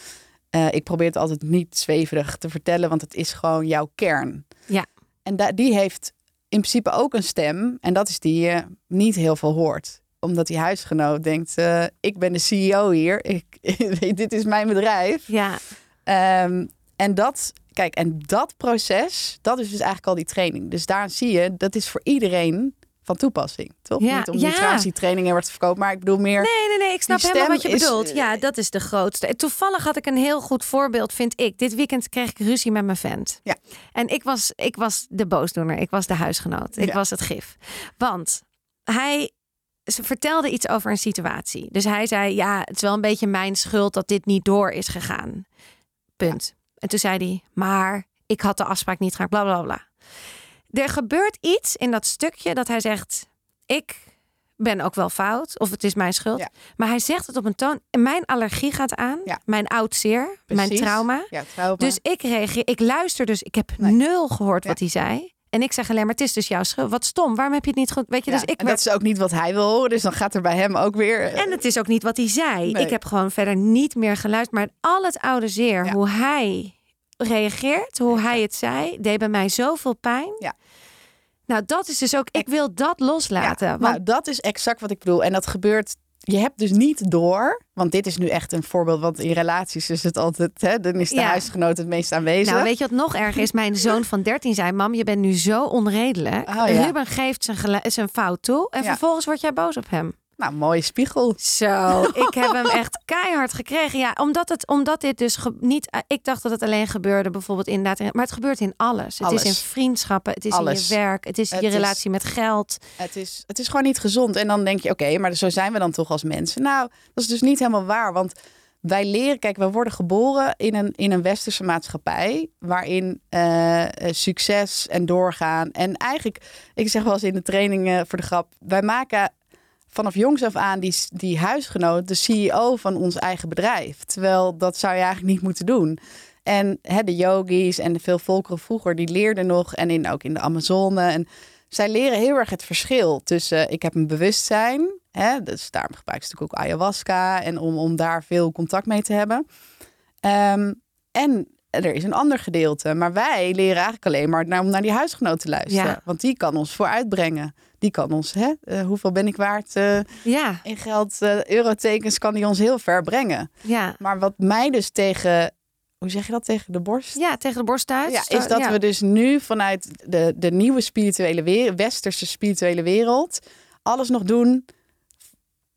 Uh, ik probeer het altijd niet zweverig te vertellen, want het is gewoon jouw kern. Ja. En die heeft in principe ook een stem. En dat is die je niet heel veel hoort. Omdat die huisgenoot denkt, uh, ik ben de CEO hier. Ik, dit is mijn bedrijf. Ja. Um, en dat, kijk, en dat proces, dat is dus eigenlijk al die training. Dus daar zie je, dat is voor iedereen van toepassing, toch? Ja, Niet om nutratietrainingen wordt verkopen, maar ik bedoel meer... Nee, nee, nee, ik snap helemaal wat je is, bedoelt. eh, Ja, dat is de grootste. Toevallig had ik een heel goed voorbeeld, vind ik. Dit weekend kreeg ik ruzie met mijn vent. Ja. En ik was, ik was de boosdoener. Ik was de huisgenoot. Ik Ja. was het gif. Want hij ze vertelde iets over een situatie. Dus hij zei, ja, het is wel een beetje mijn schuld dat dit niet door is gegaan. Punt. En toen zei hij, maar ik had de afspraak niet gemaakt, bla bla bla. Er gebeurt iets in dat stukje dat hij zegt, ik ben ook wel fout of het is mijn schuld. Ja. Maar hij zegt het op een toon, mijn allergie gaat aan, Ja. mijn oud zeer, mijn trauma. Ja, trauma. Dus ik reageer, ik luister dus, ik heb Nee. nul gehoord wat hij zei. En ik zeg alleen maar, het is dus jouw schuld. Wat stom, waarom heb je het niet goed? Weet je, dus ik en werd- dat is ook niet wat hij wil horen, dus dan gaat er bij hem ook weer... eh, En het is ook niet wat hij zei. Nee. Ik heb gewoon verder niet meer geluisterd. Maar al het oude zeer, hoe hij reageert, hoe hij het zei, deed bij mij zoveel pijn. Ja. Nou, dat is dus ook, ik wil dat loslaten. Ja, want nou, dat is exact wat ik bedoel. En dat gebeurt. Je hebt dus niet door, want dit is nu echt een voorbeeld, want in relaties is het altijd, hè, dan is de Ja. huisgenoot het meest aanwezig. Nou, weet je wat nog erger is? Mijn zoon van 13 zei: Mam, je bent nu zo onredelijk. Oh, ja. Ruben geeft zijn, zijn fout toe. En Ja. vervolgens word jij boos op hem. Nou, mooie spiegel. Zo, ik heb hem echt keihard gekregen. Ja, omdat, het, omdat dit dus niet... eh, Ik dacht dat het alleen gebeurde bijvoorbeeld inderdaad... in- Maar het gebeurt in alles. Het Alles. is in vriendschappen, het is Alles. in je werk... het is Het je is- relatie met geld. Het is, het is gewoon niet gezond. En dan denk je, oké, maar zo zijn we dan toch als mensen. Nou, dat is dus niet helemaal waar. Want wij leren, kijk, we worden geboren in een, in een westerse maatschappij. Waarin eh, eh, succes en doorgaan. En eigenlijk, ik zeg wel eens in de trainingen voor de grap. Wij maken vanaf jongs af aan die, die huisgenoot de CEO van ons eigen bedrijf. Terwijl dat zou je eigenlijk niet moeten doen. En hè, de yogis en de veel volkeren vroeger, die leerden nog. En in, ook in de Amazone. En zij leren heel erg het verschil tussen ik heb een bewustzijn. Hè, dus daarom gebruiken ze natuurlijk ook ayahuasca. En om, om daar veel contact mee te hebben. Ehm, en er is een ander gedeelte. Maar wij leren eigenlijk alleen maar naar, om naar die huisgenoot te luisteren. Ja. Want die kan ons vooruitbrengen. Die kan ons, hè, eh, hoeveel ben ik waard eh, Ja, in geld, eh, eurotekens, kan die ons heel ver brengen. ja. Maar wat mij dus tegen, hoe zeg je dat, tegen de borst? Ja, tegen de borst uit. Ja, is dat Ja. we dus nu vanuit de, de nieuwe spirituele wereld, westerse spirituele wereld, alles nog doen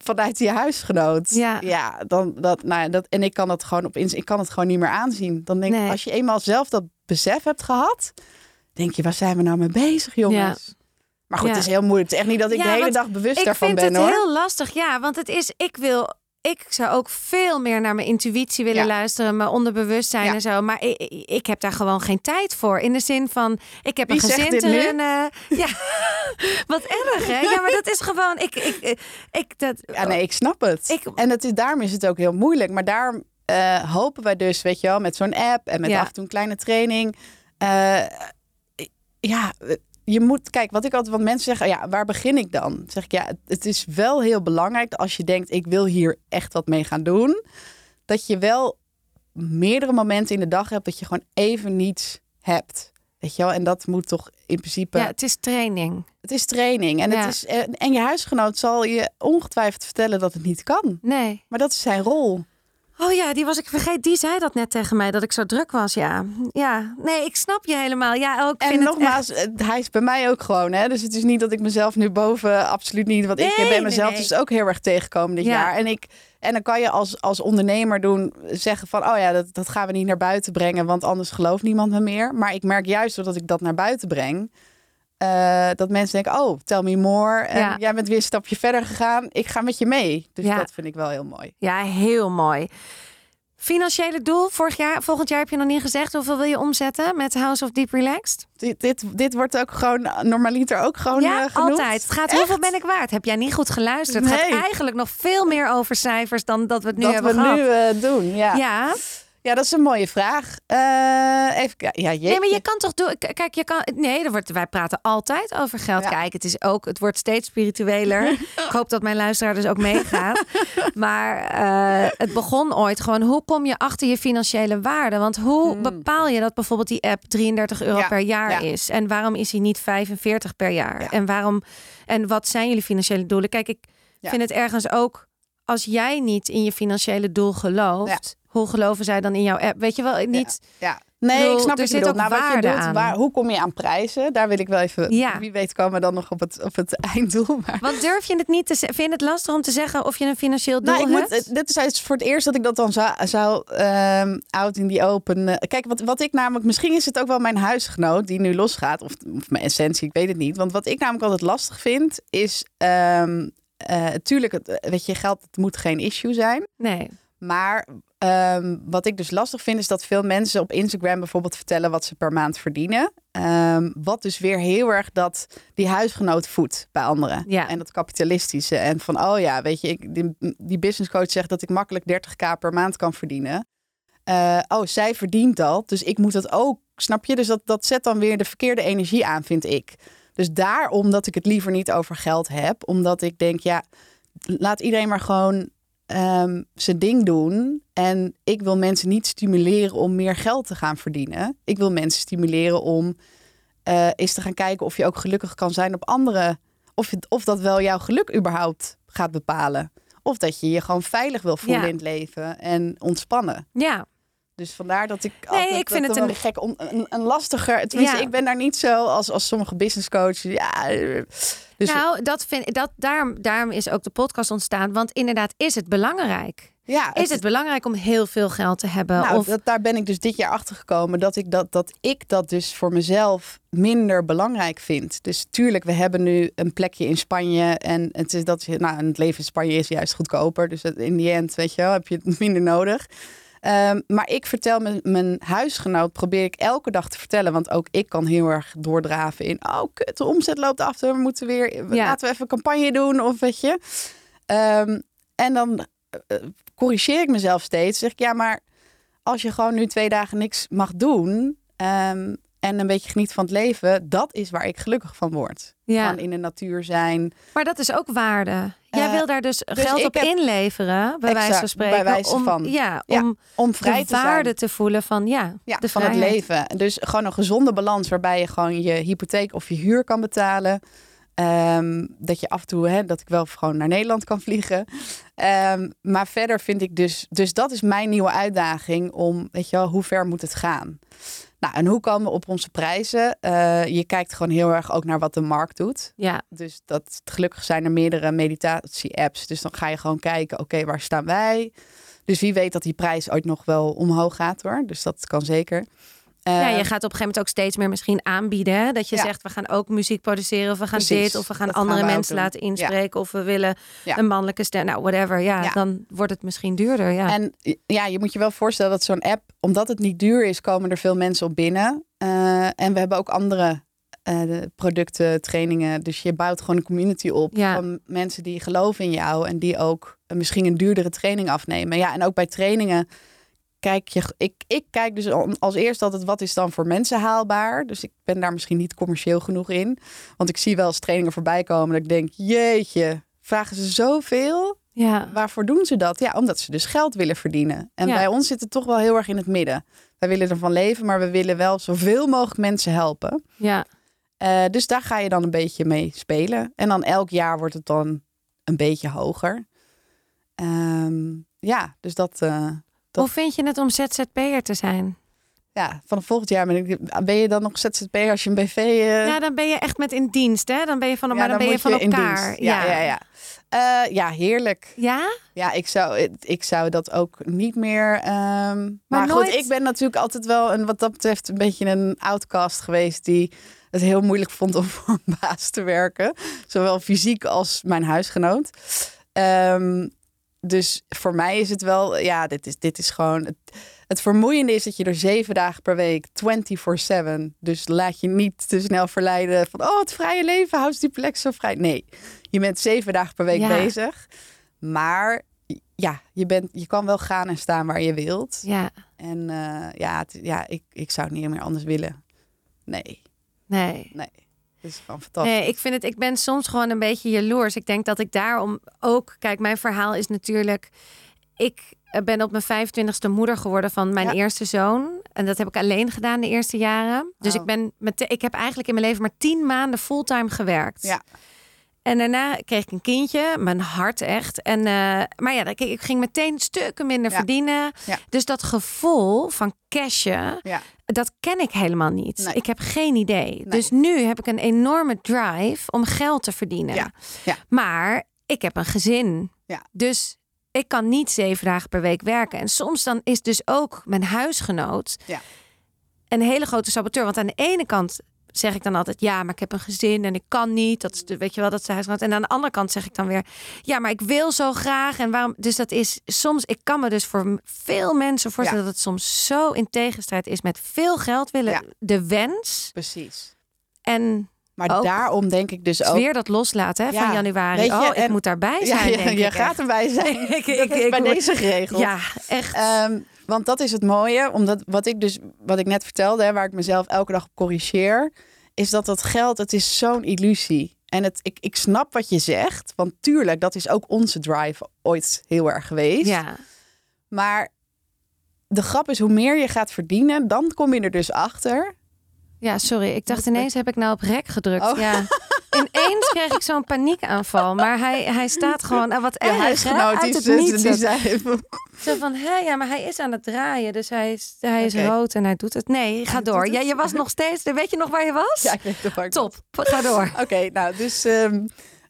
vanuit je huisgenoot. Ja. dan dat, nou ja, dat en ik kan dat gewoon op ik kan het gewoon niet meer aanzien. Dan denk ik, Nee. als je eenmaal zelf dat besef hebt gehad, denk je, waar zijn we nou mee bezig, jongens? Maar goed, Ja. het is heel moeilijk. Het is echt niet dat ik Ja, de hele dag bewust ik daarvan vind ben, het hoor. heel lastig, ja. Want het is, ik wil... Ik zou ook veel meer naar mijn intuïtie willen luisteren, mijn onderbewustzijn en zo. Maar ik, ik- ik heb daar gewoon geen tijd voor. In de zin van, ik heb Wie een gezin te runnen. Ja, wat erg hè? Ja, maar dat is gewoon, ik, ik, ik, dat, Ja, nee, ik snap het. Ik- En het is, daarom is het ook heel moeilijk. Maar daarom eh, hopen wij dus, weet je wel, met zo'n app en met Ja. af en toe een kleine training. eh, ja, je moet, kijk, wat ik altijd, want mensen zeggen, ja, waar begin ik dan? Dan zeg ik, ja, het, het is wel heel belangrijk dat als je denkt, ik wil hier echt wat mee gaan doen, dat je wel meerdere momenten in de dag hebt dat je gewoon even niets hebt. Weet je wel? En dat moet toch in principe. ja, het is training. Het is training. En, Ja. het is, en en je huisgenoot zal je ongetwijfeld vertellen dat het niet kan. Nee. Maar dat is zijn rol. Oh ja, die was ik vergeten. Die zei dat net tegen mij, dat ik zo druk was. Ja, ja. Nee, ik snap je helemaal. Ja, ook. En vind nogmaals, het echt... hij is bij mij ook gewoon. Hè? Dus het is niet dat ik mezelf nu boven, absoluut niet. Want ik ben nee, mezelf nee. dus ook heel erg tegengekomen dit Ja. jaar. En, ik, en dan kan je als, als ondernemer doen, zeggen van... oh ja, dat, dat gaan we niet naar buiten brengen, want anders gelooft niemand me meer. Maar ik merk juist doordat ik dat naar buiten breng... eh, dat mensen denken, oh, tell me more. En Ja. jij bent weer een stapje verder gegaan. Ik ga met je mee. Dus Ja. dat vind ik wel heel mooi. Ja, heel mooi. Financiële doel, vorig jaar, volgend jaar heb je nog niet gezegd. Hoeveel wil je omzetten met House of Deep Relaxed? Dit, dit, dit wordt ook gewoon normaliter ook gewoon ja, eh, altijd. Het gaat Echt? hoeveel ben ik waard? Heb jij niet goed geluisterd? Het Nee. gaat eigenlijk nog veel meer over cijfers dan dat we het nu dat hebben we gehad. nu eh, doen, ja. Ja, Ja, dat is een mooie vraag. Eh, even. Ja, nee, maar je kan toch doen. Kijk, je kan. Nee, er wordt, wij praten altijd over geld. Ja. Kijk, het is ook. Het wordt steeds spiritueler. ik hoop dat mijn luisteraar dus ook meegaat. maar eh, het begon ooit gewoon. Hoe kom je achter je financiële waarde? Want hoe bepaal je dat bijvoorbeeld die app 33 euro Hmm. Ja, per jaar ja. is? En waarom is hij niet 45 per jaar? Ja. En waarom? En wat zijn jullie financiële doelen? Kijk, ik vind het ergens ook. Als jij niet in je financiële doel gelooft, hoe geloven zij dan in jouw app? Weet je wel, niet. Ja. Nee, bedoel, ik snap er wat je zit ook Nou, wat je waarde doet, aan. waar, hoe kom je aan prijzen? Daar wil ik wel even... Ja. Wie weet komen we dan nog op het, op het einddoel. Maar... Want durf je het niet te zeggen? Vind je het lastig om te zeggen of je een financieel doel Nou, ik hebt? moet, dit is voor het eerst dat ik dat dan zou, zou ehm, out in die open. eh, kijk, wat, wat ik namelijk, misschien is het ook wel mijn huisgenoot die nu losgaat, of, of mijn essentie, ik weet het niet. Want wat ik namelijk altijd lastig vind, is, ehm eh, tuurlijk, het, weet je, geld het moet geen issue zijn. Nee. Maar ehm, wat ik dus lastig vind, is dat veel mensen op Instagram bijvoorbeeld vertellen wat ze per maand verdienen. Ehm, wat dus weer heel erg dat die huisgenoot voedt bij anderen. Ja. En dat kapitalistische. En van, oh ja, weet je, ik, die, die business coach zegt dat ik makkelijk 30k per maand kan verdienen. Eh, oh, zij verdient dat, dus ik moet dat ook. Snap je? Dus dat, dat zet dan weer de verkeerde energie aan, vind ik. Dus daarom dat ik het liever niet over geld heb. Omdat ik denk, ja, laat iedereen maar gewoon ehm, zijn ding doen. En ik wil mensen niet stimuleren om meer geld te gaan verdienen. Ik wil mensen stimuleren om eh eens te gaan kijken of je ook gelukkig kan zijn op andere. Of, je- of dat wel jouw geluk überhaupt gaat bepalen. Of dat je je gewoon veilig wil voelen Ja. in het leven en ontspannen. Ja. Dus vandaar dat ik altijd ik vind het een- gek, on- een, een lastiger. Tenminste, Ja. ik ben daar niet zo als, als sommige business coaches. Ja, dus nou, dat vind dat daarom, daarom is ook de podcast ontstaan. Want inderdaad, is het belangrijk? ja, Is het belangrijk om heel veel geld te hebben? Nou, of dat, daar ben ik dus dit jaar achter gekomen dat ik dat, dat ik dat dus voor mezelf minder belangrijk vind. Dus tuurlijk, we hebben nu een plekje in Spanje en het is dat nou, het leven in Spanje is juist goedkoper. Dus in die end, weet je wel, heb je het minder nodig. Ehm, maar ik vertel mijn, mijn huisgenoot, probeer ik elke dag te vertellen. Want ook ik kan heel erg doordraven in... oh, kut, de omzet loopt af, we moeten weer... Ja. Laten we even een campagne doen, of weet je. Ehm, en dan eh, corrigeer ik mezelf steeds. Zeg ik, ja, maar als je gewoon nu twee dagen niks mag doen... ehm, en een beetje geniet van het leven... dat is waar ik gelukkig van word. ja. Van in de natuur zijn. Maar dat is ook waarde. Jij Eh, wil daar dus, dus geld op heb- inleveren, bij wijze van spreken. bij wijze om, van. Ja, Ja, om Om vrij de te zijn. waarde te voelen van ja, ja, de van het leven. Dus gewoon een gezonde balans waarbij je gewoon je hypotheek of je huur kan betalen. Ehm, dat je af en toe, hè, dat ik wel gewoon naar Nederland kan vliegen. Ehm, maar verder vind ik dus, dus dat is mijn nieuwe uitdaging om, weet je wel, hoe ver moet het gaan? Nou, en hoe komen we op onze prijzen? Eh, je kijkt gewoon heel erg ook naar wat de markt doet. Ja, Dus dat, gelukkig zijn er meerdere meditatie-apps. Dus dan ga je gewoon kijken, oké, waar staan wij? Dus wie weet dat die prijs ooit nog wel omhoog gaat hoor. Dus dat kan zeker. Ja, je gaat op een gegeven moment ook steeds meer misschien aanbieden. Hè? Dat je Ja. zegt, we gaan ook muziek produceren. Of we gaan Precies, dit. Of we gaan andere gaan we ook mensen laten inspreken. Of we willen Ja. een mannelijke stem. Nou, whatever. Ja, dan wordt het misschien duurder. Ja. En ja, je moet je wel voorstellen dat zo'n app, omdat het niet duur is, komen er veel mensen op binnen. Eh, en we hebben ook andere de producten, trainingen. Dus je bouwt gewoon een community op van mensen die geloven in jou en die ook eh, misschien een duurdere training afnemen. Ja, en ook bij trainingen kijk je, ik, ik kijk dus al- als eerst altijd wat is dan voor mensen haalbaar. Dus ik ben daar misschien niet commercieel genoeg in. Want ik zie wel eens trainingen voorbij komen dat ik denk, jeetje, vragen ze zoveel? ja. Waarvoor doen ze dat? Ja, omdat ze dus geld willen verdienen. En Ja. bij ons zit het toch wel heel erg in het midden. Wij willen ervan leven, maar we willen wel zoveel mogelijk mensen helpen. ja. Eh, dus daar ga je dan een beetje mee spelen. En dan elk jaar wordt het dan een beetje hoger. Ehm, ja, dus dat. eh, Dat- Hoe vind je het om ZZP'er te zijn? Ja, vanaf volgend jaar ben, ik, ben je dan nog ZZP als je een BV... eh, Ja, dan ben je echt met in dienst, hè? Dan ben je van, ja, maar dan, ben je van elkaar. dienst. Ja, ja, ja. Eh, ja, heerlijk. Ja? Ja, ik zou, ik zou dat ook niet meer. ehm, maar goed, nooit- ik ben natuurlijk altijd wel een, wat dat betreft, een beetje een outcast geweest die het heel moeilijk vond om voor een baas te werken. Zowel fysiek als mijn huisgenoot. Ehm, dus voor mij is het wel, ja, dit is, dit is gewoon. Het, het vermoeiende is dat je er zeven dagen per week, 24-7. Dus laat je niet te snel verleiden van, oh, het vrije leven, houdt die plek zo vrij. Nee, je bent zeven dagen per week Ja. bezig. Maar ja, je, bent, je kan wel gaan en staan waar je wilt. Ja. En eh, ja, het, ja ik, ik zou het niet meer anders willen. Nee, Nee. nee. Is gewoon fantastisch. Nee, ik vind het, ik ben soms gewoon een beetje jaloers. Ik denk dat ik daarom ook, kijk, mijn verhaal is natuurlijk, ik ben op mijn 25ste moeder geworden van mijn Ja. eerste zoon. En dat heb ik alleen gedaan de eerste jaren. Dus Oh. ik ben met, ik heb eigenlijk in mijn leven maar tien maanden fulltime gewerkt. Ja. En daarna kreeg ik een kindje, mijn hart echt. En, eh, maar ja, ik, ging meteen stukken minder Ja. verdienen. Ja. Dus dat gevoel van cashen, Ja. dat ken ik helemaal niet. Nee. Ik heb geen idee. Dus nu heb ik een enorme drive om geld te verdienen. Ja. Ja. Maar ik heb een gezin. Ja. Dus ik kan niet zeven dagen per week werken. En soms dan is dus ook mijn huisgenoot Ja. een hele grote saboteur. Want aan de ene kant zeg ik dan altijd, ja, maar ik heb een gezin en ik kan niet. Dat is de, weet je wel, dat is de huisgenoot. En aan de andere kant zeg ik dan weer, ja, maar ik wil zo graag. En waarom? Dus dat is soms, ik kan me dus voor veel mensen voorstellen dat het soms zo in tegenstrijd is met veel geld willen, Ja. de wens Precies. en Maar Ook. daarom denk ik dus ook. weer dat loslaten hè, Ja, van januari. je, oh, ik en- moet daarbij Ja, zijn. ja, denk je ik gaat echt. erbij zijn. Ik- dat ik- is ik bij deze geregeld. Ja, echt. Ehm, want dat is het mooie, omdat wat ik dus, wat ik net vertelde, hè, waar ik mezelf elke dag op corrigeer, is dat dat geld, het is zo'n illusie. En het, ik, ik snap wat je zegt, want tuurlijk, dat is ook onze drive ooit heel erg geweest. ja. Maar de grap is, hoe meer je gaat verdienen, dan kom je er dus achter. ja, sorry. Ik dacht ineens heb ik nou op rek gedrukt. Oh. Ja. Ineens kreeg ik zo'n paniekaanval. Maar hij, hij staat gewoon... ah, wat erg, hè? huisgenoot Uit die, het die, niets. die zei... Zo van, hé, ja, maar hij is aan het draaien. Dus hij is, hij is rood en hij doet het. Nee, ga door. Ja, je was nog steeds... Weet je nog waar je was? Ja, ik weet ik Top, ga door. Oké, nou, dus, ehm,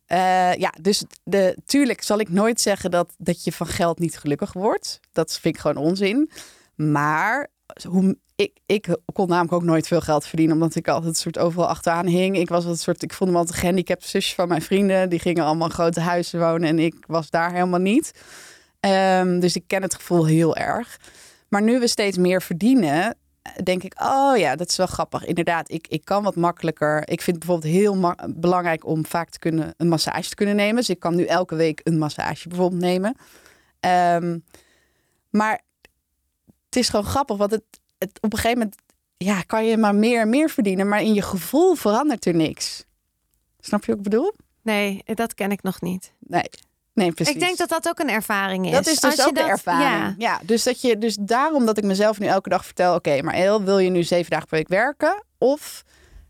eh, ja, dus de, tuurlijk zal ik nooit zeggen dat, dat je van geld niet gelukkig wordt. Dat vind ik gewoon onzin. Maar hoe, ik, ik kon namelijk ook nooit veel geld verdienen, omdat ik altijd soort overal achteraan hing. Ik was een soort, ik vond me altijd gehandicapt zusje van mijn vrienden. Die gingen allemaal grote huizen wonen en ik was daar helemaal niet. Ehm, dus ik ken het gevoel heel erg. Maar nu we steeds meer verdienen, denk ik, oh ja, dat is wel grappig. Inderdaad, ik, ik kan wat makkelijker. Ik vind het bijvoorbeeld heel belangrijk om vaak te kunnen, een massage te kunnen nemen. Dus ik kan nu elke week een massage bijvoorbeeld nemen. Ehm, maar het is gewoon grappig, want het, het, op een gegeven moment ja, kan je maar meer en meer verdienen. Maar in je gevoel verandert er niks. Snap je wat ik bedoel? Nee, dat ken ik nog niet. Nee, nee precies. Ik denk dat dat ook een ervaring is. Dat is Als dus je ook de dat- ervaring. Ja. Ja. dus, dat je, dus daarom dat ik mezelf nu elke dag vertel... oké, maar wil je nu zeven dagen per week werken? Of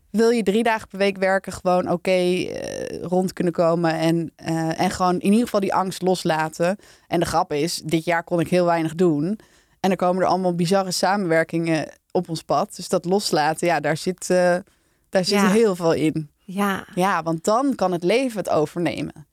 wil je drie dagen per week werken... gewoon oké eh, rond kunnen komen... En, eh, en gewoon in ieder geval die angst loslaten. En de grap is, dit jaar kon ik heel weinig doen. En dan komen er allemaal bizarre samenwerkingen op ons pad. Dus dat loslaten, ja, daar zit, eh, daar zit Ja. heel veel in. Ja. Ja, want dan kan het leven het overnemen.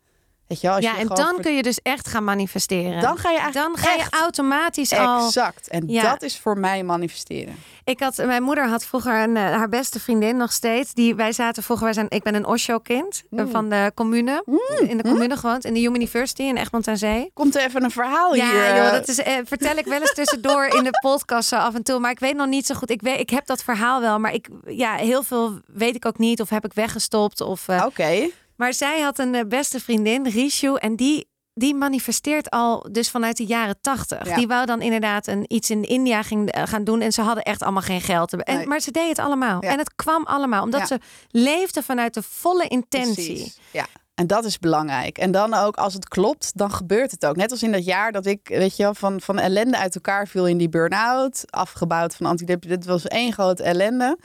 Weet je als ja, je en dan kun je dus echt gaan manifesteren. Dan ga je eigenlijk Dan ga je automatisch al. Exact. En Ja. dat is voor mij manifesteren. Ik had, mijn moeder had vroeger een, eh, haar beste vriendin nog steeds. Die, wij zaten vroeger, wij zijn, ik ben een Osho-kind eh, Mm. van de commune. In de commune gewoond, in de University in Egmond aan Zee. Komt er even een verhaal Ja, hier? joh, eh, dat is, eh, vertel ik wel eens tussendoor in de podcast zo af en toe. Maar ik weet nog niet zo goed. Ik, weet, ik heb dat verhaal wel, maar ik, ja, heel veel weet ik ook niet. Of heb ik weggestopt. Of, Oké. Maar zij had een eh, beste vriendin, Rishu, en die, die manifesteert al dus vanuit de jaren tachtig. Ja. Die wou dan inderdaad een, iets in India ging, eh, gaan doen en ze hadden echt allemaal geen geld. En, Nee. Maar ze deed het allemaal. Ja. En het kwam allemaal, omdat Ja. ze leefde vanuit de volle intentie. Precies. Ja. En dat is belangrijk. En dan ook als het klopt, dan gebeurt het ook. Net als in dat jaar dat ik, weet je wel, van, van ellende uit elkaar viel in die burn-out. Afgebouwd van antidepressiva. Dit was één grote ellende.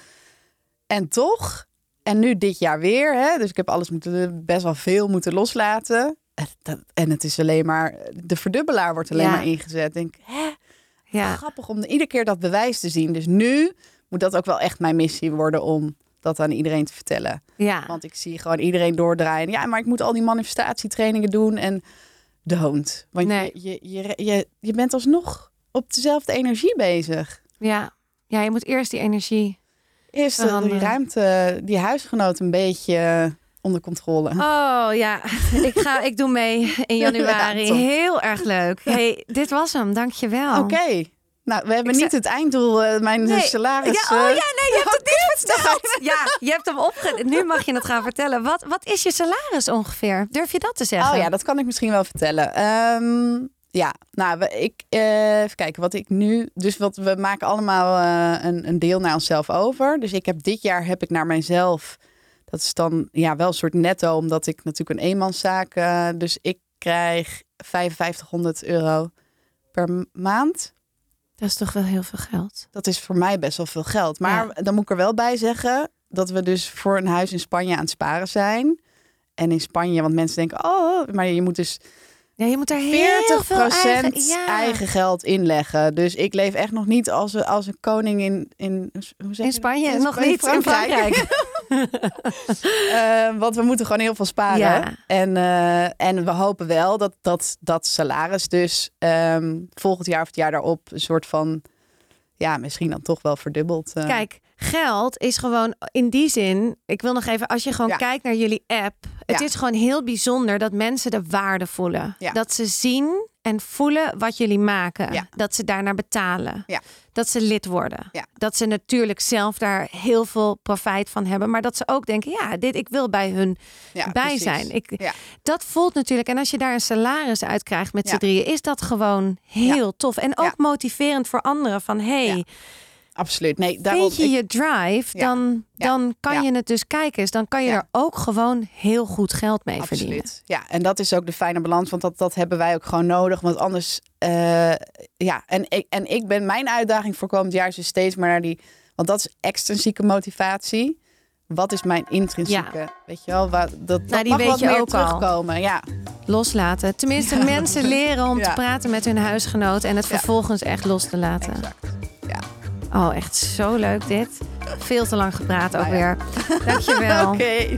En toch, en nu dit jaar weer, hè, dus ik heb alles moeten, best wel veel moeten loslaten. En, dat, en het is alleen maar, de verdubbelaar wordt alleen Ja. maar ingezet. Denk, hè? Ja. grappig om iedere keer dat bewijs te zien. Dus nu moet dat ook wel echt mijn missie worden om dat aan iedereen te vertellen. Ja. Want ik zie gewoon iedereen doordraaien. Ja, maar ik moet al die manifestatietrainingen doen en don't. Want Nee. je, je, je, je, je bent alsnog op dezelfde energie bezig. Ja. Ja, je moet eerst die energie. Eerst eh, die ruimte, die huisgenoot een beetje onder controle. Oh ja, ik, ga, ik doe mee in januari. Ja. Heel erg leuk. Hey, dit was hem. Dankjewel. Oké. Nou, we hebben Ik niet het einddoel, eh, mijn Nee. salaris. Ja, oh ja, eh, nee, je hebt het niet verteld. Ja, je hebt hem opge... Nu mag je het gaan vertellen. Wat, wat is je salaris ongeveer? Durf je dat te zeggen? Oh ja, dat kan ik misschien wel vertellen. Ehm, ja, nou, ik, eh, even kijken wat ik nu. Dus wat we maken allemaal eh, een, een deel naar onszelf over. Dus ik heb dit jaar heb ik naar mijzelf. Dat is dan ja wel een soort netto, omdat ik natuurlijk een eenmanszaak. eh dus ik krijg 5500 euro per maand. Dat is toch wel heel veel geld. Dat is voor mij best wel veel geld. Maar dan moet ik er wel bij zeggen dat we dus voor een huis in Spanje aan het sparen zijn. En in Spanje, want mensen denken, oh, maar je moet dus Ja, je moet heel 40 veel eigen... Ja. eigen geld inleggen. Dus ik leef echt nog niet als, een- als een koning in, in, hoe zeg In je Spanje, nog niet. In Frankrijk. Eh, want we moeten gewoon heel veel sparen. Ja. En, eh, en we hopen wel dat dat, dat salaris dus ehm, volgend jaar of het jaar daarop een soort van, ja, misschien dan toch wel verdubbeld. eh. Kijk, geld is gewoon in die zin. Ik wil nog even, als je gewoon Ja. kijkt naar jullie app. Het Ja. is gewoon heel bijzonder dat mensen de waarde voelen. Ja. Dat ze zien en voelen wat jullie maken. Ja. Dat ze daarnaar betalen. Dat ze lid worden. Dat ze natuurlijk zelf daar heel veel profijt van hebben. Maar dat ze ook denken, ja, dit, ik wil bij hun bij precies. zijn. Ik. Dat voelt natuurlijk. En als je daar een salaris uit krijgt met z'n drieën, is dat gewoon heel tof. En ook motiverend voor anderen. Van hey, Ja. Absoluut. Nee, daarom, vind je ik- je drive, Ja. dan, Ja. dan kan Ja. je het dus kijken. eens, Dan kan je er ook gewoon heel goed geld mee verdienen. Absoluut. Ja, en dat is ook de fijne balans, want dat, dat hebben wij ook gewoon nodig. Want anders, eh, ja, en ik, en ik ben mijn uitdaging voor komend jaar is dus steeds maar naar die, want dat is extrinsieke motivatie. Wat is mijn intrinsieke? Weet je wel, wat, dat, dat Nou, die mag weet wat je meer ook al. terugkomen. Ja, Loslaten. Tenminste, mensen leren om Ja. te praten met hun huisgenoot en het Ja. vervolgens echt los te laten. exact. Ja. Oh, echt zo leuk dit. Veel te lang gepraat ook Nou weer. Dankjewel. Oké.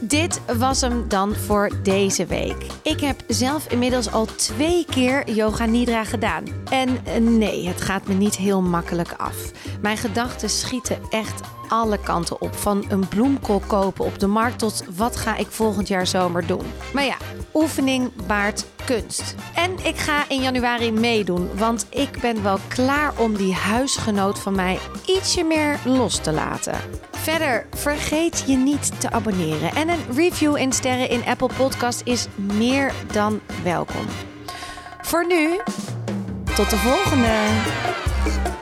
Dit was hem dan voor deze week. Ik heb zelf inmiddels al twee keer yoga nidra gedaan. En eh, nee, het gaat me niet heel makkelijk af. Mijn gedachten schieten echt alle kanten op. Van een bloemkool kopen op de markt tot wat ga ik volgend jaar zomer doen. Maar ja, oefening baart kunst. En ik ga in januari meedoen, want ik ben wel klaar om die huisgenoot van mij ietsje meer los te laten. Verder, vergeet je niet te abonneren. En een review en sterren in Apple Podcast is meer dan welkom. Voor nu, tot de volgende!